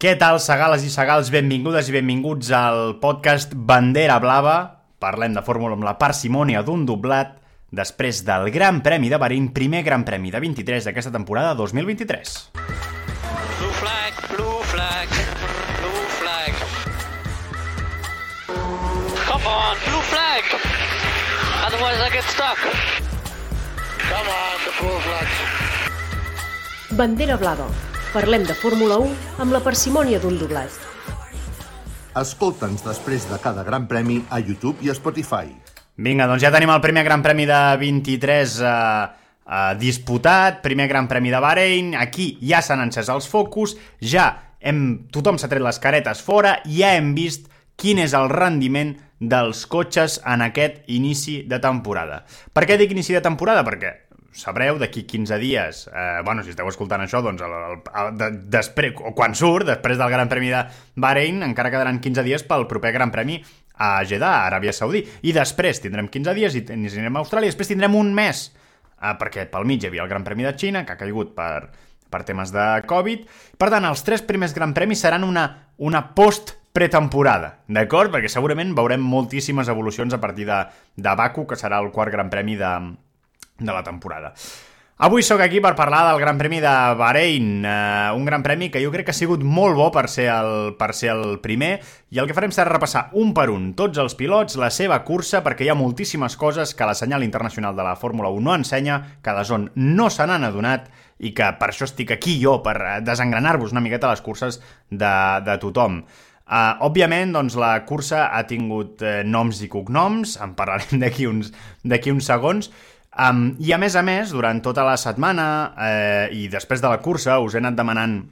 Què tal, segales i segals? Benvingudes i benvinguts al podcast Bandera Blava. Parlem de fórmula amb la parsimònia d'un doblat després del Gran Premi de Bahrein, primer Gran Premi de 23 d'aquesta temporada 2023. Blue flag, blue flag, blue flag. Come on, blue flag. Otherwise I get stuck. Come on, the blue flag. Bandera blava. Parlem de Fórmula 1 amb la parsimònia d'un doblat. Escolta'ns després de cada gran premi a YouTube i a Spotify. Vinga, doncs ja tenim el primer Gran Premi de 23 eh, eh, disputat, primer Gran Premi de Bahrein, aquí ja s'han encès els focus, ja hem, tothom s'ha tret les caretes fora, ja hem vist quin és el rendiment dels cotxes en aquest inici de temporada. Per què dic inici de temporada? Perquè sabreu d'aquí 15 dies, eh, bueno, si esteu escoltant això, doncs el, el, el, de, després, o quan surt, després del Gran Premi de Bahrein, encara quedaran 15 dies pel proper Gran Premi a Jeddah, a Aràbia Saudí. I després tindrem 15 dies i ens anirem a Austràlia, i després tindrem un mes, eh, perquè pel mig hi havia el Gran Premi de Xina, que ha caigut per, per temes de Covid. Per tant, els tres primers Gran Premis seran una, una post pretemporada, d'acord? Perquè segurament veurem moltíssimes evolucions a partir de, de Baku, que serà el quart Gran Premi de, de la temporada. Avui sóc aquí per parlar del Gran Premi de Bahrein, eh, un Gran Premi que jo crec que ha sigut molt bo per ser, el, per ser el primer, i el que farem serà repassar un per un tots els pilots, la seva cursa, perquè hi ha moltíssimes coses que la senyal internacional de la Fórmula 1 no ensenya, que de zon no se n'han adonat, i que per això estic aquí jo, per eh, desengranar-vos una miqueta les curses de, de tothom. Uh, òbviament, doncs, la cursa ha tingut uh, noms i cognoms, en parlarem d'aquí uns, uns segons, Um, I a més a més, durant tota la setmana eh, i després de la cursa us he anat demanant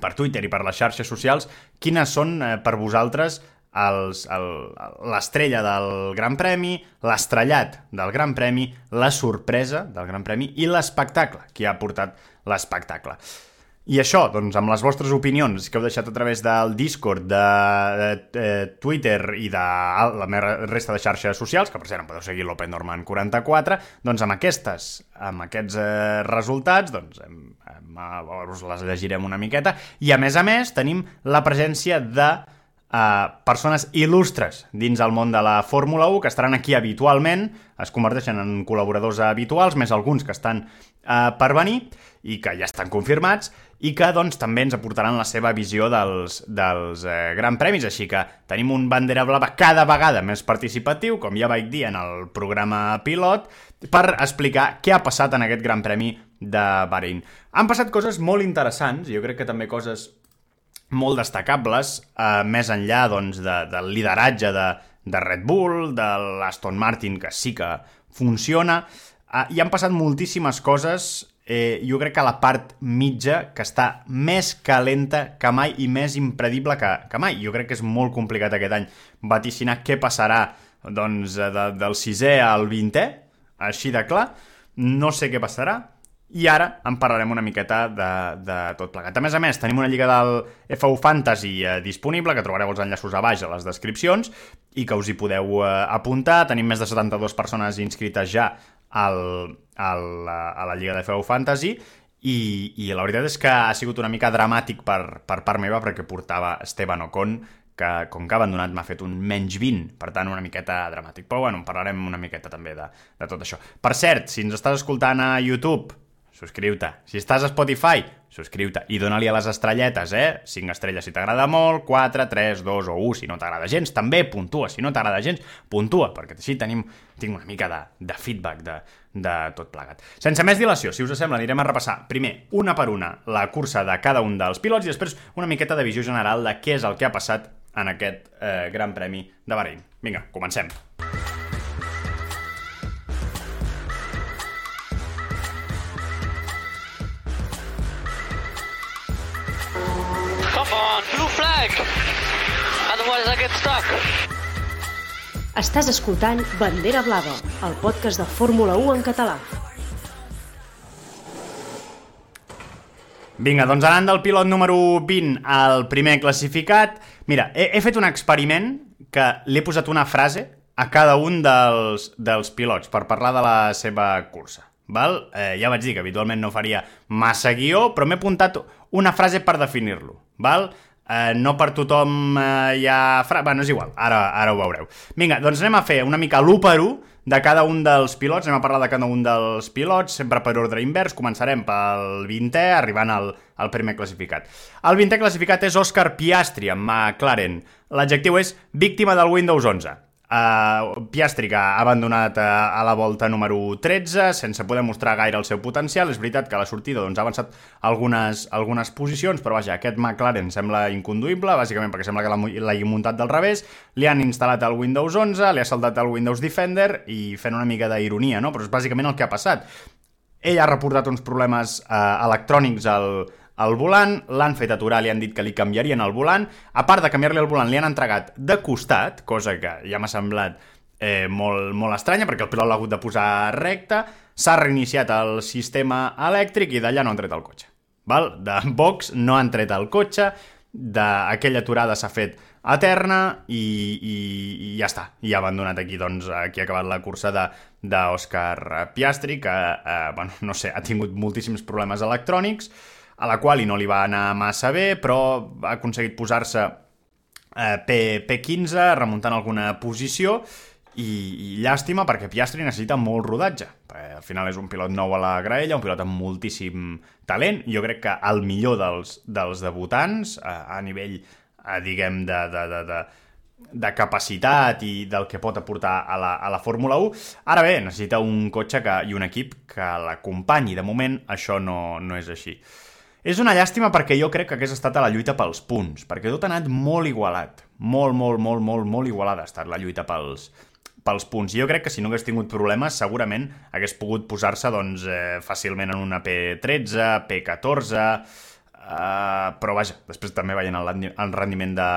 per Twitter i per les xarxes socials quines són eh, per vosaltres l'estrella del Gran Premi, l'estrellat del Gran Premi, la sorpresa del Gran Premi i l'espectacle, qui ha portat l'espectacle. I això, doncs, amb les vostres opinions que heu deixat a través del Discord, de, de, de Twitter i de la meva resta de xarxes socials, que per cert em podeu seguir l'Open Norman 44, doncs amb aquestes, amb aquests eh, resultats, doncs hem, hem, us les llegirem una miqueta, i a més a més tenim la presència de eh, persones il·lustres dins el món de la Fórmula 1 que estaran aquí habitualment, es converteixen en col·laboradors habituals, més alguns que estan eh, per venir i que ja estan confirmats, i que doncs, també ens aportaran la seva visió dels, dels eh, Gran Premis, així que tenim un bandera blava cada vegada més participatiu, com ja vaig dir en el programa pilot, per explicar què ha passat en aquest Gran Premi de Bahrein. Han passat coses molt interessants, jo crec que també coses molt destacables, eh, més enllà doncs, de, del lideratge de, de Red Bull, de l'Aston Martin, que sí que funciona, eh, i han passat moltíssimes coses eh, jo crec que la part mitja que està més calenta que mai i més impredible que, que mai. Jo crec que és molt complicat aquest any vaticinar què passarà doncs, de, del sisè al vintè, així de clar. No sé què passarà, i ara en parlarem una miqueta de, de tot plegat. A més a més, tenim una lliga del FU Fantasy eh, disponible, que trobareu els enllaços a baix a les descripcions, i que us hi podeu eh, apuntar. Tenim més de 72 persones inscrites ja al, al, a la Lliga de Feu Fantasy i, i la veritat és que ha sigut una mica dramàtic per, per part meva perquè portava Esteban Ocon que com que ha abandonat m'ha fet un menys 20, per tant una miqueta dramàtic. Però bueno, en parlarem una miqueta també de, de tot això. Per cert, si ens estàs escoltant a YouTube, subscriu-te. Si estàs a Spotify, subscriu-te i dona-li a les estrelletes, eh? 5 estrelles si t'agrada molt, 4, 3, 2 o 1 si no t'agrada gens, també puntua, si no t'agrada gens, puntua, perquè així tenim, tinc una mica de, de feedback de, de tot plegat. Sense més dilació, si us sembla, anirem a repassar primer, una per una, la cursa de cada un dels pilots i després una miqueta de visió general de què és el que ha passat en aquest eh, Gran Premi de Bahrein. Vinga, comencem. Flag. Otherwise I get stuck. Estàs escoltant Bandera Blava, el podcast de Fórmula 1 en català. Vinga, doncs anant del pilot número 20 al primer classificat, mira, he, he fet un experiment que l'he posat una frase a cada un dels, dels pilots per parlar de la seva cursa. Val? Eh, ja vaig dir que habitualment no faria massa guió, però m'he apuntat una frase per definir-lo. Val? Eh, no per tothom eh, hi ha... Fra... Bueno, és igual, ara, ara ho veureu. Vinga, doncs anem a fer una mica l'1 per 1 de cada un dels pilots, anem a parlar de cada un dels pilots, sempre per ordre invers, començarem pel 20è, arribant al, al primer classificat. El 20è classificat és Òscar Piastri, amb McLaren. L'adjectiu és víctima del Windows 11. Uh, Piastri que ha abandonat uh, a la volta número 13 sense poder mostrar gaire el seu potencial. És veritat que a la sortida doncs, ha avançat algunes, algunes posicions però vaja, aquest McLaren sembla inconduïble bàsicament perquè sembla que l'hagi muntat del revés. Li han instal·lat el Windows 11 li ha saltat el Windows Defender i fent una mica d'ironia, no? però és bàsicament el que ha passat. Ell ha reportat uns problemes uh, electrònics al, al volant, l'han fet aturar, li han dit que li canviarien el volant, a part de canviar-li el volant li han entregat de costat, cosa que ja m'ha semblat eh, molt, molt estranya perquè el pilot l'ha hagut de posar recte, s'ha reiniciat el sistema elèctric i d'allà no han tret el cotxe. Val? De box no han tret el cotxe, d'aquella aturada s'ha fet eterna i, i, i ja està. I ha abandonat aquí, doncs, aquí ha acabat la cursa d'Òscar Piastri, que, eh, bueno, no sé, ha tingut moltíssims problemes electrònics, a la qual i no li va anar massa bé, però ha aconseguit posar-se eh, P, P15, remuntant alguna posició, i, i llàstima perquè Piastri necessita molt rodatge. Perquè al final és un pilot nou a la graella, un pilot amb moltíssim talent. Jo crec que el millor dels, dels debutants, a, a nivell, a, diguem, de, de, de, de, de capacitat i del que pot aportar a la, a la Fórmula 1. Ara bé, necessita un cotxe que, i un equip que l'acompanyi. De moment, això no, no és així. És una llàstima perquè jo crec que hagués estat a la lluita pels punts, perquè tot ha anat molt igualat. Molt, molt, molt, molt, molt igualada ha estat la lluita pels, pels punts. Jo crec que si no hagués tingut problemes, segurament hagués pogut posar-se doncs, eh, fàcilment en una P13, P14... Eh, però vaja, després també veient el, el rendiment de,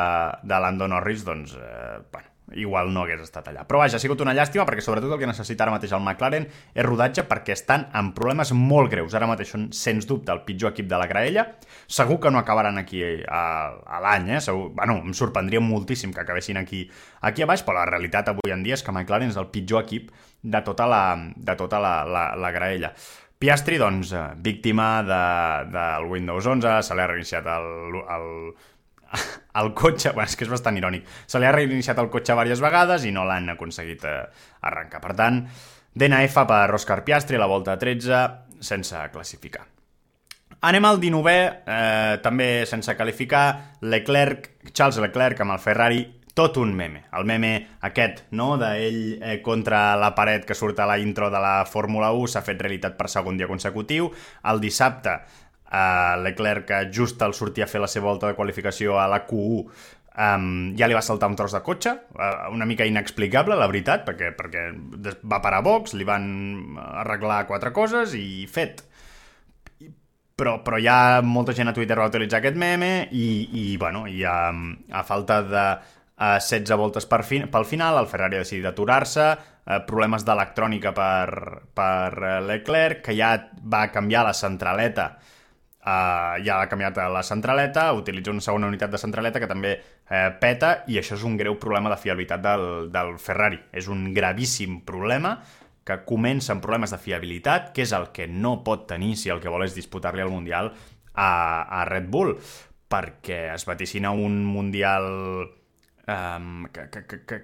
de Lando Norris, doncs, eh, bueno, igual no hagués estat allà. Però vaja, ha sigut una llàstima perquè sobretot el que necessita ara mateix el McLaren és rodatge perquè estan amb problemes molt greus. Ara mateix són, sens dubte, el pitjor equip de la graella. Segur que no acabaran aquí a, a l'any, eh? Segur, bueno, em sorprendria moltíssim que acabessin aquí, aquí a baix, però la realitat avui en dia és que McLaren és el pitjor equip de tota la, de tota la, la, la graella. Piastri, doncs, eh, víctima de, del Windows 11, se li ha reiniciat el, el, el cotxe, bueno, és que és bastant irònic, se li ha reiniciat el cotxe diverses vegades i no l'han aconseguit eh, arrencar. Per tant, DNF per Òscar Piastri a la volta 13 sense classificar. Anem al 19è, eh, també sense qualificar, Leclerc, Charles Leclerc amb el Ferrari, tot un meme. El meme aquest, no?, d'ell eh, contra la paret que surt a la intro de la Fórmula 1 s'ha fet realitat per segon dia consecutiu. El dissabte Uh, Leclerc, que just al sortir a fer la seva volta de qualificació a la Q1, um, ja li va saltar un tros de cotxe, uh, una mica inexplicable, la veritat, perquè, perquè va parar a box, li van arreglar quatre coses i fet. Però, però ja molta gent a Twitter va utilitzar aquest meme i, i bueno, i a, a falta de uh, 16 voltes per fin, pel final, el Ferrari ha decidit aturar-se, uh, problemes d'electrònica per, per Leclerc, que ja va canviar la centraleta Uh, ja ha canviat la centraleta, utilitza una segona unitat de centraleta que també uh, peta i això és un greu problema de fiabilitat del, del Ferrari. És un gravíssim problema que comença amb problemes de fiabilitat, que és el que no pot tenir si el que vol és disputar-li el Mundial a, a Red Bull, perquè es vaticina un Mundial um, que, que, que,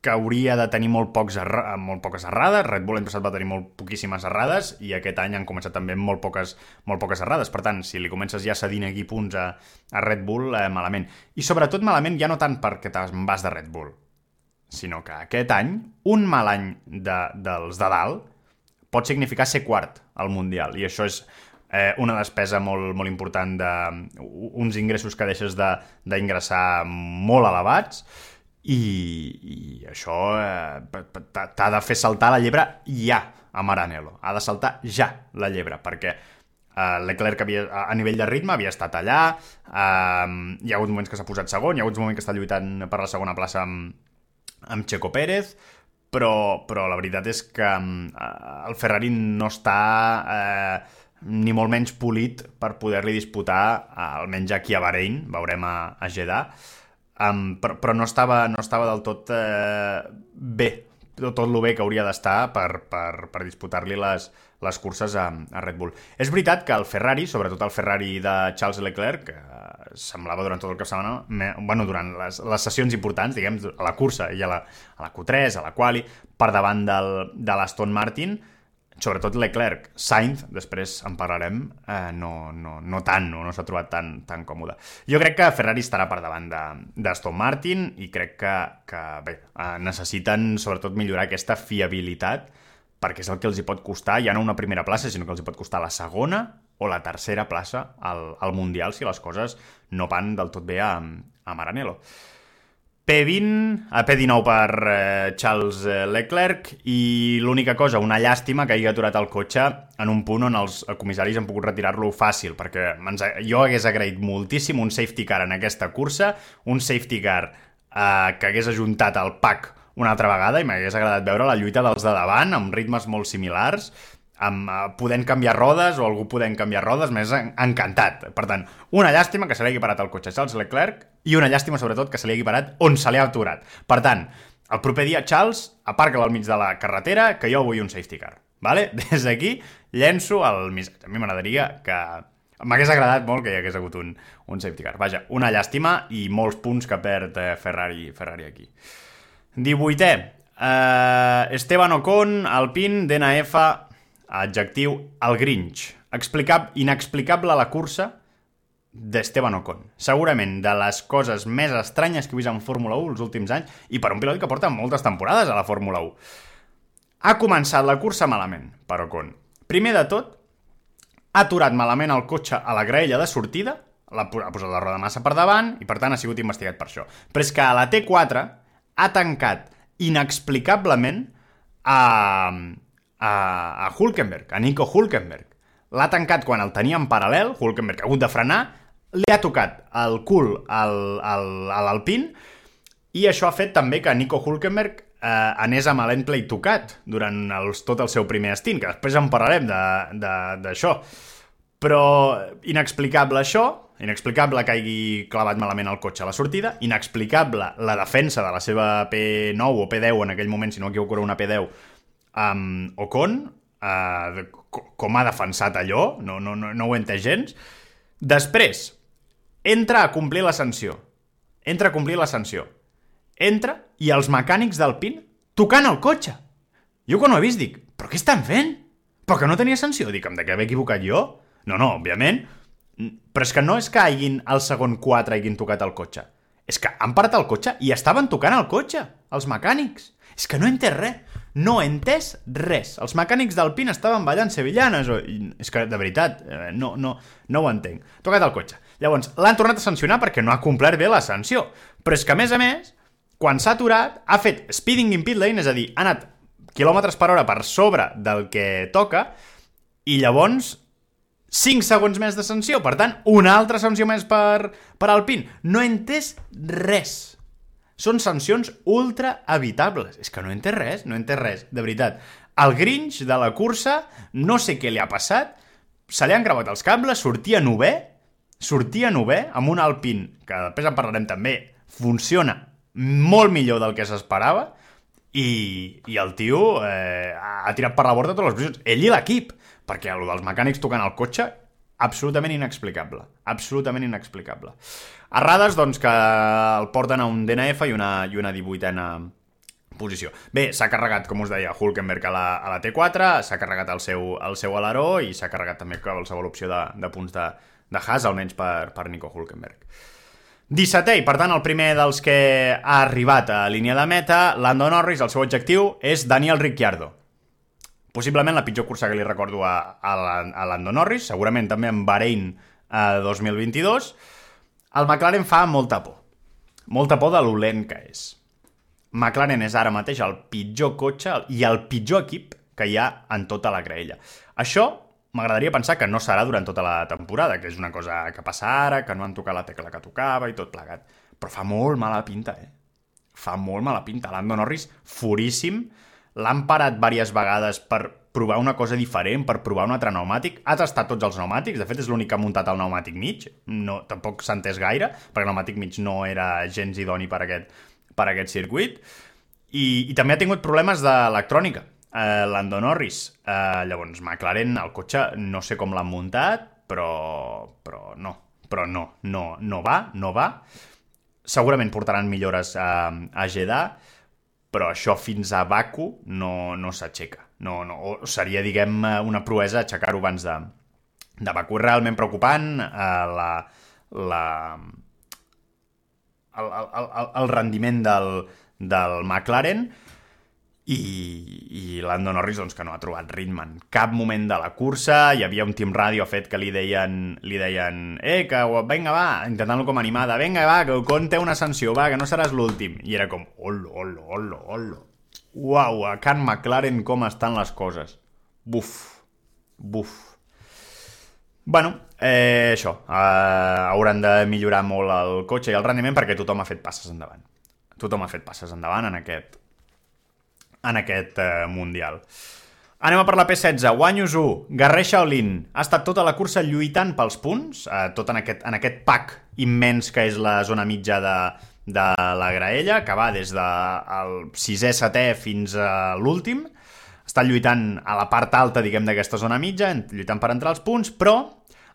que hauria de tenir molt, pocs erra molt poques errades. Red Bull l'any passat va tenir molt poquíssimes errades i aquest any han començat també amb molt poques, molt poques errades. Per tant, si li comences ja cedint aquí punts a, a Red Bull, eh, malament. I sobretot malament ja no tant perquè te'n vas de Red Bull, sinó que aquest any, un mal any de, dels de dalt pot significar ser quart al Mundial. I això és eh, una despesa molt, molt important de uns ingressos que deixes d'ingressar de, molt elevats i, i això eh, t'ha de fer saltar la llebre ja a Maranello. Ha de saltar ja la llebre, perquè eh, Leclerc havia, a nivell de ritme havia estat allà, eh, hi ha hagut moments que s'ha posat segon, hi ha hagut moments que està lluitant per la segona plaça amb, amb Checo Pérez, però, però la veritat és que eh, el Ferrari no està eh, ni molt menys polit per poder-li disputar, eh, almenys aquí a Bahrein, veurem a, a Jeddah, um, però, però no estava, no estava del tot eh, bé, tot, el bé que hauria d'estar per, per, per disputar-li les, les curses a, a Red Bull. És veritat que el Ferrari, sobretot el Ferrari de Charles Leclerc, que semblava durant tot el de setmana, bueno, durant les, les sessions importants, diguem, a la cursa i a la, a la Q3, a la quali, per davant del, de l'Aston Martin, sobretot Leclerc, Sainz, després en parlarem, eh, no, no, no tant, no, no s'ha trobat tan, tan còmode. Jo crec que Ferrari estarà per davant d'Aston Martin i crec que, que bé, eh, necessiten sobretot millorar aquesta fiabilitat perquè és el que els hi pot costar, ja no una primera plaça, sinó que els hi pot costar la segona o la tercera plaça al, al Mundial si les coses no van del tot bé a, a Maranello. P20, a P19 per eh, Charles eh, Leclerc i l'única cosa, una llàstima que hagi aturat el cotxe en un punt on els comissaris han pogut retirar-lo fàcil, perquè ens, jo hagués agraït moltíssim un safety car en aquesta cursa, un safety car eh, que hagués ajuntat el pack una altra vegada i m'hagués agradat veure la lluita dels de davant amb ritmes molt similars amb, uh, podent canviar rodes o algú podent canviar rodes, m'és en encantat. Per tant, una llàstima que se li hagi parat el cotxe a Charles Leclerc i una llàstima, sobretot, que se li hagi parat on se li ha aturat. Per tant, el proper dia, Charles, aparca al mig de la carretera, que jo vull un safety car. Vale? Des d'aquí llenço el missatge. A mi m'agradaria que... M'hagués agradat molt que hi hagués hagut un, un safety car. Vaja, una llàstima i molts punts que perd eh, Ferrari, Ferrari aquí. 18è. Uh, Esteban Ocon, Alpine, DNF, adjectiu, el Grinch. Explicab inexplicable la cursa d'Esteban Ocon. Segurament de les coses més estranyes que he vist en Fórmula 1 els últims anys i per un pilot que porta moltes temporades a la Fórmula 1. Ha començat la cursa malament per Ocon. Primer de tot, ha aturat malament el cotxe a la graella de sortida, ha posat la roda massa per davant i per tant ha sigut investigat per això. Però és que a la T4 ha tancat inexplicablement a, a, a Hulkenberg, a Nico Hulkenberg. L'ha tancat quan el tenia en paral·lel, Hulkenberg ha hagut de frenar, li ha tocat el cul al, al, a l'Alpine i això ha fet també que Nico Hulkenberg eh, anés amb l'endplay tocat durant els, tot el seu primer stint, que després en parlarem d'això. Però inexplicable això, inexplicable que hagi clavat malament el cotxe a la sortida, inexplicable la defensa de la seva P9 o P10 en aquell moment, si no m'equivoco era una P10, amb Ocon, co- com ha defensat allò, no, no, no, no ho entès gens. Després, entra a complir la sanció. Entra a complir la sanció. Entra i els mecànics del PIN tocant el cotxe. Jo quan ho he vist dic, però què estan fent? Però que no tenia sanció. Dic, em de què m'he equivocat jo? No, no, òbviament. Mm, Però és que no és que hagin al segon 4 hagin tocat el cotxe. És que han parat el cotxe i estaven tocant el cotxe, els mecànics. És que no he entès res. No he entès res. Els mecànics del PIN estaven ballant sevillanes. O... És que, de veritat, eh, no, no, no ho entenc. Tocat el cotxe. Llavors, l'han tornat a sancionar perquè no ha complert bé la sanció. Però és que, a més a més, quan s'ha aturat, ha fet speeding in pit lane, és a dir, ha anat quilòmetres per hora per sobre del que toca, i llavors 5 segons més de sanció. Per tant, una altra sanció més per, per Alpine. No he entès res. Són sancions ultra evitables. És que no entès res, no entès res, de veritat. El Grinch de la cursa, no sé què li ha passat, se li han gravat els cables, sortia novè, sortia novè, amb un Alpine, que després en parlarem també, funciona molt millor del que s'esperava, i, i el tio eh, ha tirat per la borda totes les posicions. Ell i l'equip, perquè el dels mecànics tocant el cotxe, absolutament inexplicable. Absolutament inexplicable. Errades, doncs, que el porten a un DNF i una, i una 18a posició. Bé, s'ha carregat, com us deia, Hulkenberg a la, a la T4, s'ha carregat el seu, el seu aleró i s'ha carregat també qualsevol opció de, de punts de, de Haas, almenys per, per Nico Hulkenberg. 17è, i per tant el primer dels que ha arribat a línia de meta, Lando Norris, el seu objectiu és Daniel Ricciardo. Possiblement la pitjor cursa que li recordo a, a, la- a Lando Norris, segurament també en Bahrein eh, 2022. El McLaren fa molta por. Molta por de lo lent que és. McLaren és ara mateix el pitjor cotxe i el pitjor equip que hi ha en tota la graella. Això m'agradaria pensar que no serà durant tota la temporada, que és una cosa que passa ara, que no han tocat la tecla que tocava i tot plegat. Però fa molt mala pinta, eh? Fa molt mala pinta. Lando Norris, furíssim. L'han parat diverses vegades per provar una cosa diferent, per provar un altre pneumàtic. Ha tastat tots els pneumàtics, de fet és l'únic que ha muntat el pneumàtic mig. No, tampoc s'ha entès gaire, perquè el pneumàtic mig no era gens idoni per aquest, per aquest circuit. I, I també ha tingut problemes d'electrònica. Eh, Lando Norris. Eh, llavors, McLaren, el cotxe, no sé com l'han muntat, però, però no. però no, no, no va, no va. Segurament portaran millores a, a Jeddah, però això fins a Baku no, no s'aixeca. No, no, o seria, diguem, una proesa aixecar-ho abans de, de Baku. Realment preocupant eh, la, la, el, el, el, el rendiment del, del McLaren i, i Lando Norris doncs, que no ha trobat ritme en cap moment de la cursa, hi havia un team radio fet que li deien, li deien eh, que vinga va, intentant-lo com animada vinga va, que Ocon té una sanció, va, que no seràs l'últim, i era com hola, hola, hola, hola uau, a Can McLaren com estan les coses. Buf, buf. Bueno, eh, això, eh, hauran de millorar molt el cotxe i el rendiment perquè tothom ha fet passes endavant. Tothom ha fet passes endavant en aquest, en aquest eh, Mundial. Anem a per la P16. Wang Yuzu, Garrer Shaolin, ha estat tota la cursa lluitant pels punts, eh, tot en aquest, en aquest pack immens que és la zona mitja de, de la graella, que va des del de 6è, 7è fins a l'últim. Està lluitant a la part alta, diguem, d'aquesta zona mitja, lluitant per entrar als punts, però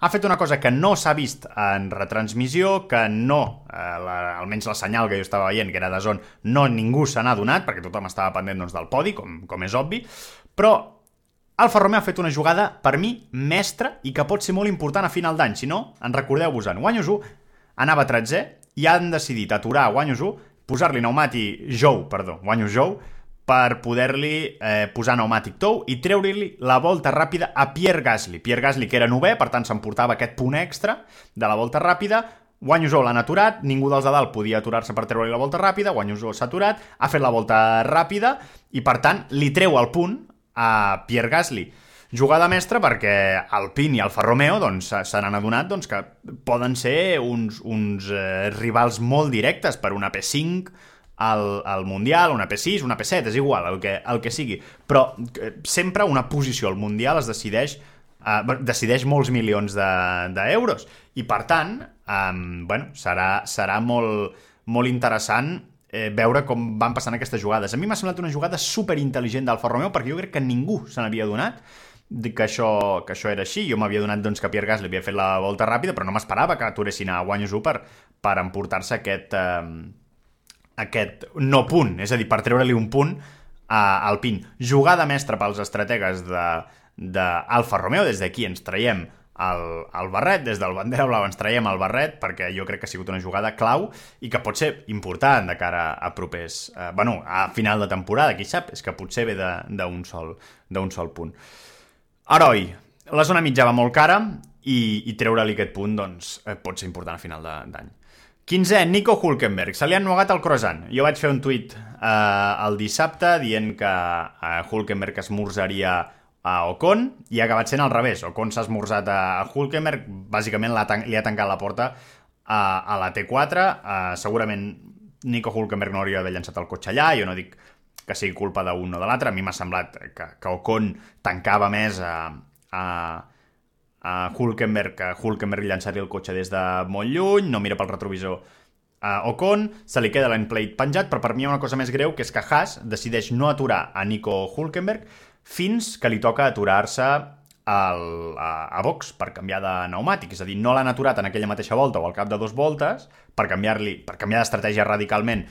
ha fet una cosa que no s'ha vist en retransmissió, que no, eh, la, almenys la senyal que jo estava veient, que era de zon, no ningú se n'ha donat, perquè tothom estava pendent doncs, del podi, com, com és obvi, però Alfa Romeo ha fet una jugada, per mi, mestra i que pot ser molt important a final d'any. Si no, en recordeu-vos, en Guanyosu anava 13è i han decidit aturar Guanyosu, posar-li pneumàtic Jou, perdó, Guanyo Jou, per poder-li eh, posar pneumàtic tou i treure-li la volta ràpida a Pierre Gasly. Pierre Gasly, que era novè, per tant s'emportava aquest punt extra de la volta ràpida, Guanyosó l'han aturat, ningú dels de dalt podia aturar-se per treure-li la volta ràpida, Guanyosó s'ha aturat, ha fet la volta ràpida i, per tant, li treu el punt a Pierre Gasly. Jugada mestra perquè Alpine i Alfa Romeo doncs, se n'han adonat doncs, que poden ser uns, uns eh, rivals molt directes per una P5 al, al Mundial, una P6, una P7, és igual, el que, el que sigui. Però eh, sempre una posició al Mundial es decideix eh, decideix molts milions d'euros. De, I, per tant, eh, bueno, serà, serà molt, molt interessant eh, veure com van passant aquestes jugades. A mi m'ha semblat una jugada super intel·ligent d'Alfa Romeo perquè jo crec que ningú se n'havia donat que això, que això era així. Jo m'havia donat doncs, que Pierre Gasly havia fet la volta ràpida, però no m'esperava que aturessin a Guanyos 1 per, per emportar-se aquest, eh, aquest no punt, és a dir, per treure-li un punt a Alpine. Jugada mestra pels estrategues d'Alfa Romeo, des d'aquí ens traiem el, el barret, des del bandera blau ens traiem el barret, perquè jo crec que ha sigut una jugada clau i que pot ser important de cara a propers... Eh, bueno, a final de temporada, qui sap, és que potser ve d'un sol, sol punt. Heroi, la zona mitja va molt cara i, i treure-li aquest punt doncs, eh, pot ser important a final d'any. 15è, Nico Hulkenberg. Se li ha ennuegat el croissant. Jo vaig fer un tuit eh, el dissabte dient que eh, Hulkenberg esmorzaria a Ocon i ha acabat sent al revés. Ocon s'ha esmorzat a Hulkenberg, bàsicament li ha tancat la porta a, a la T4. Eh, segurament Nico Hulkenberg no hauria d'haver llançat el cotxe allà, jo no dic que sigui culpa d'un o de l'altre, a mi m'ha semblat que, que Ocon tancava més a, a, a Hulkenberg, que Hulkenberg llançar-li el cotxe des de molt lluny, no mira pel retrovisor a Ocon, se li queda l'endplate penjat, però per mi hi ha una cosa més greu, que és que Haas decideix no aturar a Nico Hulkenberg fins que li toca aturar-se al, a, a box per canviar de pneumàtic, és a dir, no l'han aturat en aquella mateixa volta o al cap de dues voltes per canviar-li per canviar d'estratègia radicalment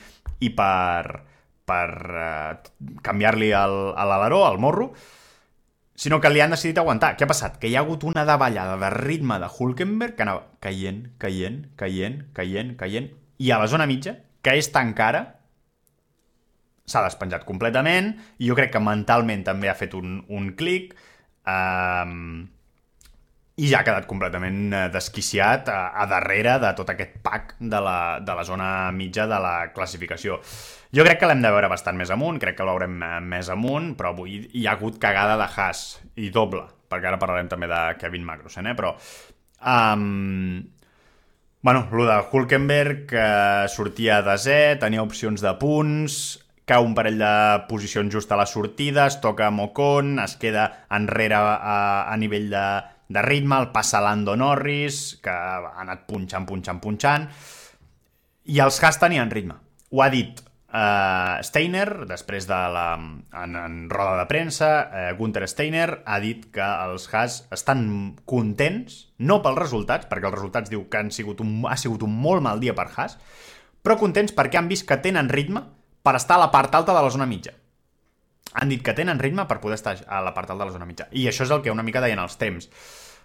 i per, per uh, canviar-li l'aleró, el morro, sinó que li han decidit aguantar. Què ha passat? Que hi ha hagut una davallada de ritme de Hulkenberg que anava caient, caient, caient, caient, caient, i a la zona mitja, que és tan cara, s'ha despenjat completament, i jo crec que mentalment també ha fet un, un clic, um, i ja ha quedat completament eh, desquiciat a, a darrere de tot aquest pack de la, de la zona mitja de la classificació. Jo crec que l'hem de veure bastant més amunt, crec que l'haurem eh, més amunt, però avui hi ha hagut cagada de Haas, i doble, perquè ara parlarem també de Kevin Magnussen, eh? però... Um, bueno, el de Hulkenberg, que sortia de Z, tenia opcions de punts, cau un parell de posicions just a la sortida, es toca amb Ocon, es queda enrere a, a nivell de, de ritme, el passa Lando Norris, que ha anat punxant, punxant, punxant, i els Haas tenien ritme. Ho ha dit Uh, Steiner, després de la... En, en roda de premsa, uh, Gunther Steiner ha dit que els Haas estan contents, no pels resultats, perquè els resultats diu que han sigut un, ha sigut un molt mal dia per Haas, però contents perquè han vist que tenen ritme per estar a la part alta de la zona mitja. Han dit que tenen ritme per poder estar a la part de la zona mitja. I això és el que una mica deien els temps.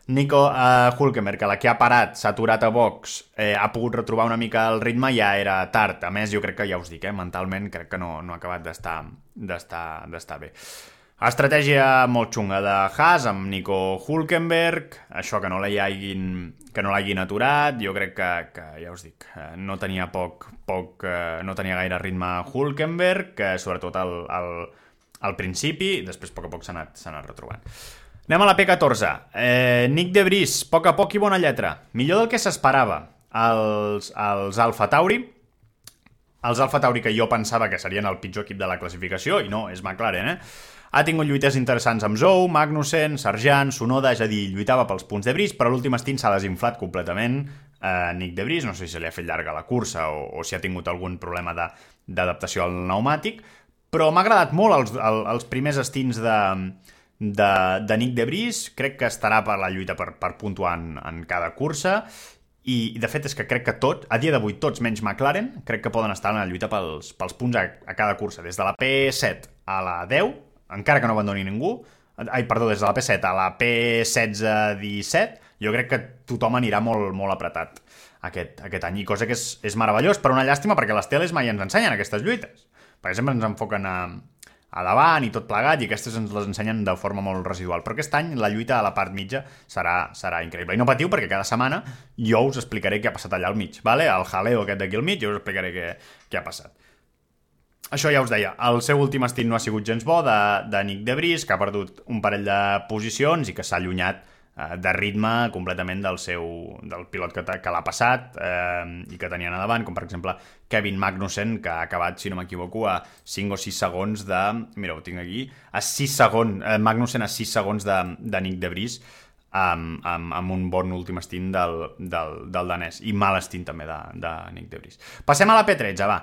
Nico uh, Hulkenberg, que la que ha parat, s'ha aturat a box, eh, ha pogut retrobar una mica el ritme, ja era tard. A més, jo crec que, ja us dic, eh, mentalment crec que no, no ha acabat d'estar bé. Estratègia molt xunga de Haas amb Nico Hulkenberg, això que no l'hagin que no l'hagin aturat, jo crec que, que ja us dic, eh, no tenia poc, poc eh, no tenia gaire ritme Hulkenberg, que sobretot al, al, al principi, després a poc a poc s'ha anat, anat retrobant. Anem a la P14. Eh, Nick de Vries, poc a poc i bona lletra. Millor del que s'esperava. Els, els Alfa Tauri, els Alfa Tauri que jo pensava que serien el pitjor equip de la classificació, i no, és McLaren, eh? Ha tingut lluites interessants amb Zou, Magnussen, Sargent, Sonoda, és a dir, lluitava pels punts de Vries, però l'últim stint s'ha desinflat completament eh, Nick de Vries, no sé si se li ha fet llarga la cursa o, o si ha tingut algun problema d'adaptació al pneumàtic, però m'ha agradat molt els, els, els primers stints de, de, de Nick de Vries, crec que estarà per la lluita per, per puntuar en, en cada cursa. I de fet és que crec que tot, a dia d'avui tots menys McLaren, crec que poden estar en la lluita pels, pels punts a, a cada cursa, des de la P7 a la 10, encara que no abandoni ningú, ai, perdó, des de la P7 a la P16-17, jo crec que tothom anirà molt, molt apretat aquest, aquest any, i cosa que és, és meravellós, però una llàstima perquè les teles mai ens ensenyen aquestes lluites, perquè sempre ens enfoquen a, a davant i tot plegat, i aquestes ens les ensenyen de forma molt residual. Però aquest any la lluita a la part mitja serà, serà increïble. I no patiu, perquè cada setmana jo us explicaré què ha passat allà al mig, vale? el jaleo aquest d'aquí al mig, jo us explicaré què, què ha passat. Això ja us deia, el seu últim estil no ha sigut gens bo, de, de Nick de Vries, que ha perdut un parell de posicions i que s'ha allunyat de ritme completament del seu del pilot que, que l'ha passat eh, i que tenien a davant, com per exemple Kevin Magnussen, que ha acabat, si no m'equivoco, a 5 o 6 segons de... Mira, ho tinc aquí. A 6 segons... Eh, Magnussen a 6 segons de, de Nick de Vries amb, amb, amb un bon últim stint del, del, del danès i mal stint també de, de Nick de Vries. Passem a la P13, va.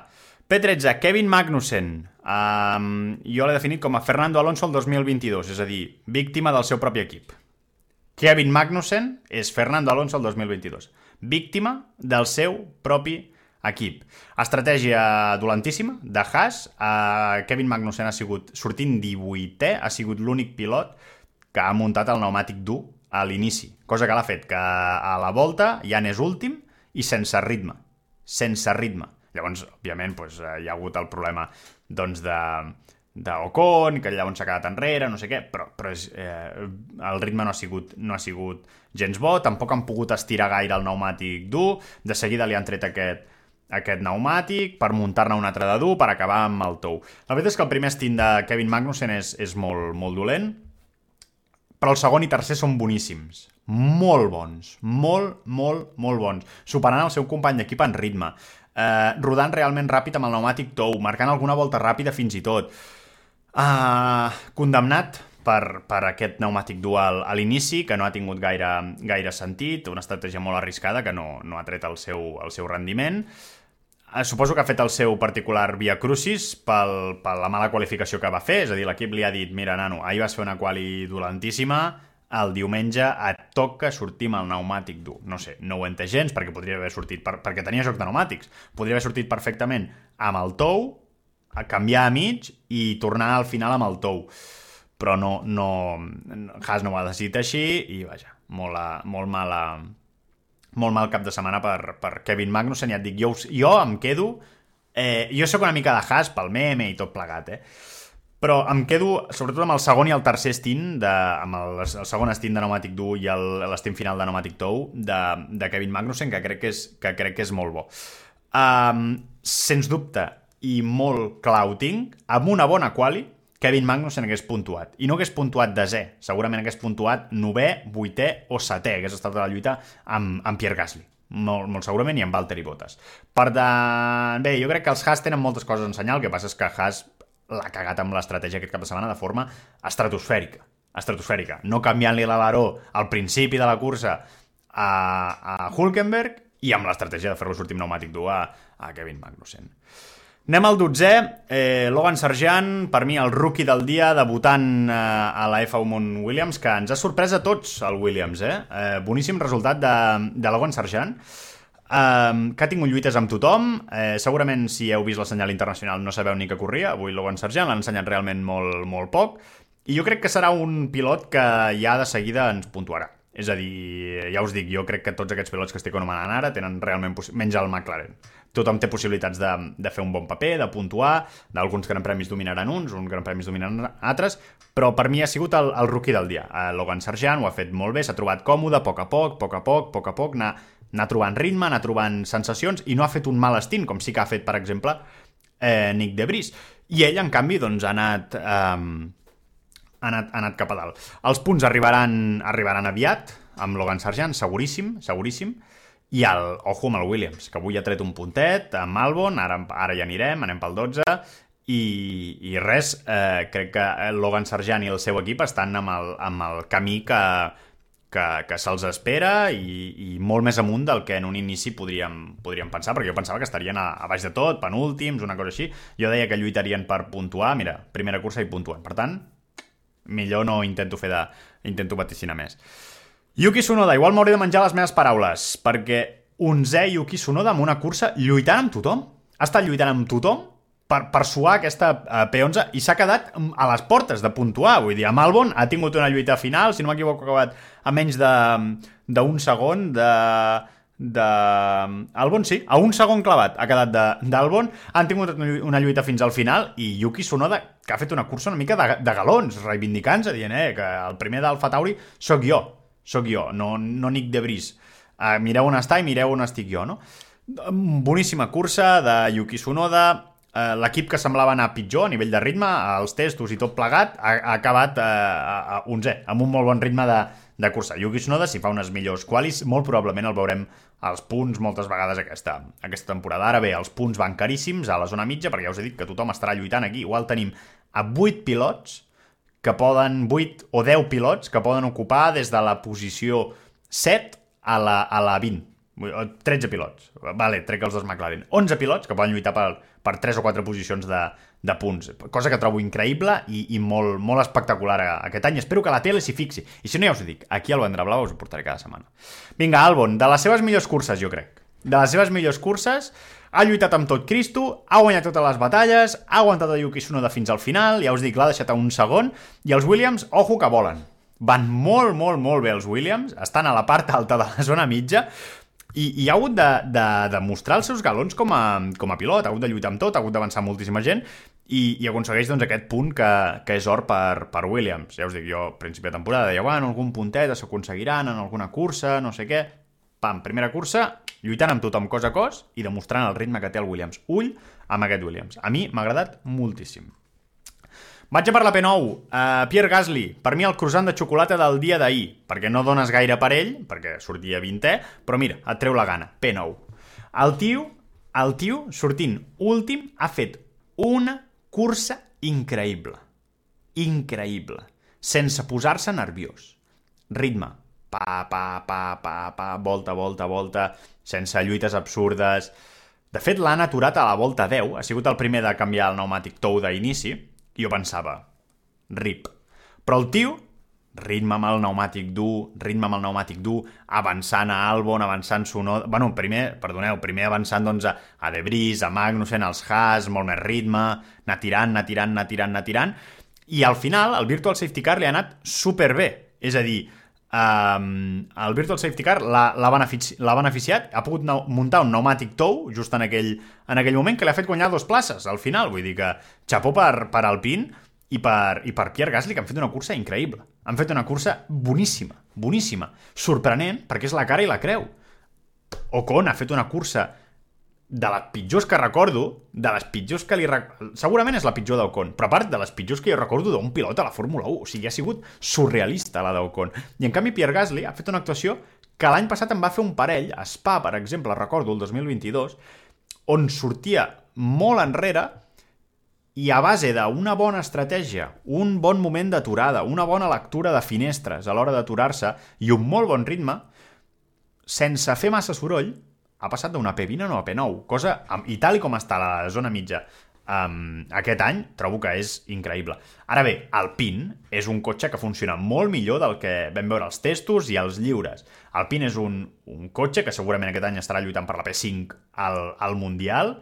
P13, Kevin Magnussen. Um, jo l'he definit com a Fernando Alonso el 2022, és a dir, víctima del seu propi equip. Kevin Magnussen és Fernando Alonso el 2022. Víctima del seu propi equip. Estratègia dolentíssima de Haas. Uh, Kevin Magnussen ha sigut, sortint 18è, ha sigut l'únic pilot que ha muntat el pneumàtic dur a l'inici, cosa que l'ha fet que a la volta ja n'és últim i sense ritme. Sense ritme. Llavors, òbviament, doncs, hi ha hagut el problema doncs, de, d'Ocon, que llavors s'ha quedat enrere, no sé què, però, però és, eh, el ritme no ha, sigut, no ha sigut gens bo, tampoc han pogut estirar gaire el pneumàtic dur, de seguida li han tret aquest, aquest pneumàtic per muntar-ne un altre de dur per acabar amb el tou. La veritat és que el primer stint de Kevin Magnussen és, és molt, molt dolent, però el segon i tercer són boníssims. Molt bons. Molt, molt, molt bons. Superant el seu company d'equip en ritme. Eh, rodant realment ràpid amb el pneumàtic tou, marcant alguna volta ràpida fins i tot. Uh, condemnat per, per aquest pneumàtic dual a l'inici, que no ha tingut gaire, gaire sentit, una estratègia molt arriscada que no, no ha tret el seu, el seu rendiment. Uh, suposo que ha fet el seu particular via crucis pel, per la mala qualificació que va fer, és a dir, l'equip li ha dit, mira, nano, ahir vas fer una quali dolentíssima, el diumenge et toca sortir amb el pneumàtic dur. No sé, no ho entenc gens, perquè podria haver sortit, per, perquè tenia joc de pneumàtics, podria haver sortit perfectament amb el tou, a canviar a mig i tornar al final amb el tou. Però no, no, Haas no ho ha decidit així i, vaja, molt, a, molt mala molt mal cap de setmana per, per Kevin Magnussen, ja et dic, jo, jo em quedo... Eh, jo sóc una mica de Haas pel meme i tot plegat, eh? Però em quedo, sobretot amb el segon i el tercer stint, de, amb el, el segon stint de pneumàtic dur i l'estint final de pneumàtic tou de, de Kevin Magnussen, que crec que és, que crec que és molt bo. Um, sens dubte, i molt clau tinc, amb una bona quali, Kevin Magnussen hagués puntuat. I no hagués puntuat de Z, segurament hagués puntuat 9è, 8è o 7è, hagués estat a la lluita amb, amb Pierre Gasly. Molt, molt segurament, i amb Valtteri Bottas. Per de... Bé, jo crec que els Haas tenen moltes coses a ensenyar, el que passa és que Haas l'ha cagat amb l'estratègia aquest cap de setmana de forma estratosfèrica. Estratosfèrica. No canviant-li l'aleró al principi de la cursa a, a Hulkenberg i amb l'estratègia de fer-lo sortir pneumàtic dur a, a Kevin Magnussen. Anem al dotzè, eh, Logan Sargent, per mi el rookie del dia, debutant eh, a la F1 Mont Williams, que ens ha sorprès a tots, el Williams, eh? eh boníssim resultat de, de Logan Sargent, eh, que ha tingut lluites amb tothom, eh, segurament si heu vist la senyal internacional no sabeu ni que corria, avui Logan Sargent l'ha ensenyat realment molt, molt poc, i jo crec que serà un pilot que ja de seguida ens puntuarà. És a dir, ja us dic, jo crec que tots aquests pilots que estic anomenant ara tenen realment... menys el McLaren tothom té possibilitats de, de fer un bon paper, de puntuar, d'alguns gran premis dominaran uns, uns gran premis dominaran altres, però per mi ha sigut el, el rookie del dia. Uh, Logan Sargent ho ha fet molt bé, s'ha trobat còmode, a poc a poc, a poc a poc, a poc a poc, anar, anar trobant ritme, anar trobant sensacions, i no ha fet un mal estint, com sí que ha fet, per exemple, eh, Nick de Vries. I ell, en canvi, doncs, ha anat, eh, ha anat, ha anat cap a dalt. Els punts arribaran, arribaran aviat, amb Logan Sargent, seguríssim, seguríssim, i el, ojo amb el Williams, que avui ha tret un puntet amb Albon, ara, ara ja anirem, anem pel 12, i, i res, eh, crec que Logan Sargent i el seu equip estan amb el, amb el camí que, que, que se'ls espera i, i molt més amunt del que en un inici podríem, podríem pensar, perquè jo pensava que estarien a, a baix de tot, penúltims, una cosa així. Jo deia que lluitarien per puntuar, mira, primera cursa i puntuen. Per tant, millor no intento fer de... intento vaticinar més. Yuki Tsunoda, igual m'hauré de menjar les meves paraules, perquè 11è Yuki Tsunoda amb una cursa lluitant amb tothom. Ha estat lluitant amb tothom per, per suar aquesta uh, P11 i s'ha quedat a les portes de puntuar. Vull dir, amb Albon ha tingut una lluita final, si no m'equivoco, ha acabat a menys d'un segon de de... Albon sí, a un segon clavat ha quedat d'Albon, han tingut una lluita fins al final i Yuki Tsunoda que ha fet una cursa una mica de, de galons, reivindicant-se, dient eh, que el primer d'Alfa Tauri sóc jo, sóc jo, no, no Nick de Vries. Uh, mireu on està i mireu on estic jo, no? Boníssima cursa de Yuki Tsunoda, uh, l'equip que semblava anar pitjor a nivell de ritme, als testos i tot plegat, ha, ha acabat uh, a 11, amb un molt bon ritme de, de cursa. Yuki Tsunoda, si fa unes millors qualis, molt probablement el veurem als punts moltes vegades aquesta, aquesta temporada. Ara bé, els punts van caríssims a la zona mitja, perquè ja us he dit que tothom estarà lluitant aquí. Igual tenim a 8 pilots que poden, 8 o 10 pilots que poden ocupar des de la posició 7 a la, a la 20. 13 pilots. Vale, trec els dos McLaren. 11 pilots que poden lluitar per, per 3 o 4 posicions de, de punts. Cosa que trobo increïble i, i molt, molt espectacular aquest any. Espero que la tele s'hi fixi. I si no, ja us ho dic, aquí al Vendrà Blau us ho portaré cada setmana. Vinga, Albon, de les seves millors curses, jo crec. De les seves millors curses, ha lluitat amb tot Cristo, ha guanyat totes les batalles, ha aguantat el Yuki Tsunoda fins al final, ja us dic, l'ha deixat a un segon, i els Williams, ojo que volen. Van molt, molt, molt bé els Williams, estan a la part alta de la zona mitja, i, i ha hagut de, de, de mostrar els seus galons com a, com a pilot, ha hagut de lluitar amb tot, ha hagut d'avançar moltíssima gent, i, i aconsegueix doncs, aquest punt que, que és or per, per Williams. Ja us dic, jo, principi de temporada, deia, bueno, algun puntet s'aconseguiran en alguna cursa, no sé què, pam, primera cursa, lluitant amb tothom cos a cos i demostrant el ritme que té el Williams. Ull amb aquest Williams. A mi m'ha agradat moltíssim. Vaig a per la P9. Uh, Pierre Gasly, per mi el croissant de xocolata del dia d'ahir, perquè no dones gaire per ell, perquè sortia 20è, però mira, et treu la gana. P9. El tio, el tio, sortint últim, ha fet una cursa increïble. Increïble. Sense posar-se nerviós. Ritme, pa, pa, pa, pa, pa, volta, volta, volta, sense lluites absurdes... De fet, l'han aturat a la volta 10, ha sigut el primer de canviar el pneumàtic tou d'inici, i jo pensava, rip. Però el tio, ritme amb el pneumàtic dur, ritme amb el pneumàtic dur, avançant a Albon, avançant Sonoda... Bueno, primer, perdoneu, primer avançant doncs, a, a Debris, a Magnussen, als Haas, molt més ritme, anar tirant, anar tirant, anar tirant, anar tirant, i al final el Virtual Safety Car li ha anat superbé. És a dir, Um, el Virtual Safety Car l'ha benefici beneficiat, ha pogut muntar un pneumàtic tou just en aquell, en aquell moment que li ha fet guanyar dos places al final, vull dir que xapó per, per Alpine i per, i per Pierre Gasly que han fet una cursa increïble. Han fet una cursa boníssima, boníssima. Sorprenent perquè és la cara i la creu. Ocon ha fet una cursa de les pitjors que recordo, de les pitjors que li... Rec... Segurament és la pitjor d'Ocon, però a part de les pitjors que jo recordo d'un pilot a la Fórmula 1. O sigui, ha sigut surrealista la d'Ocon. I en canvi Pierre Gasly ha fet una actuació que l'any passat em va fer un parell, a Spa, per exemple, recordo, el 2022, on sortia molt enrere i a base d'una bona estratègia, un bon moment d'aturada, una bona lectura de finestres a l'hora d'aturar-se i un molt bon ritme, sense fer massa soroll, ha passat d'una P20 a una P9, cosa, i tal com està la zona mitja um, aquest any, trobo que és increïble. Ara bé, Alpine és un cotxe que funciona molt millor del que vam veure als testos i als lliures. Alpine és un, un cotxe que segurament aquest any estarà lluitant per la P5 al, al Mundial,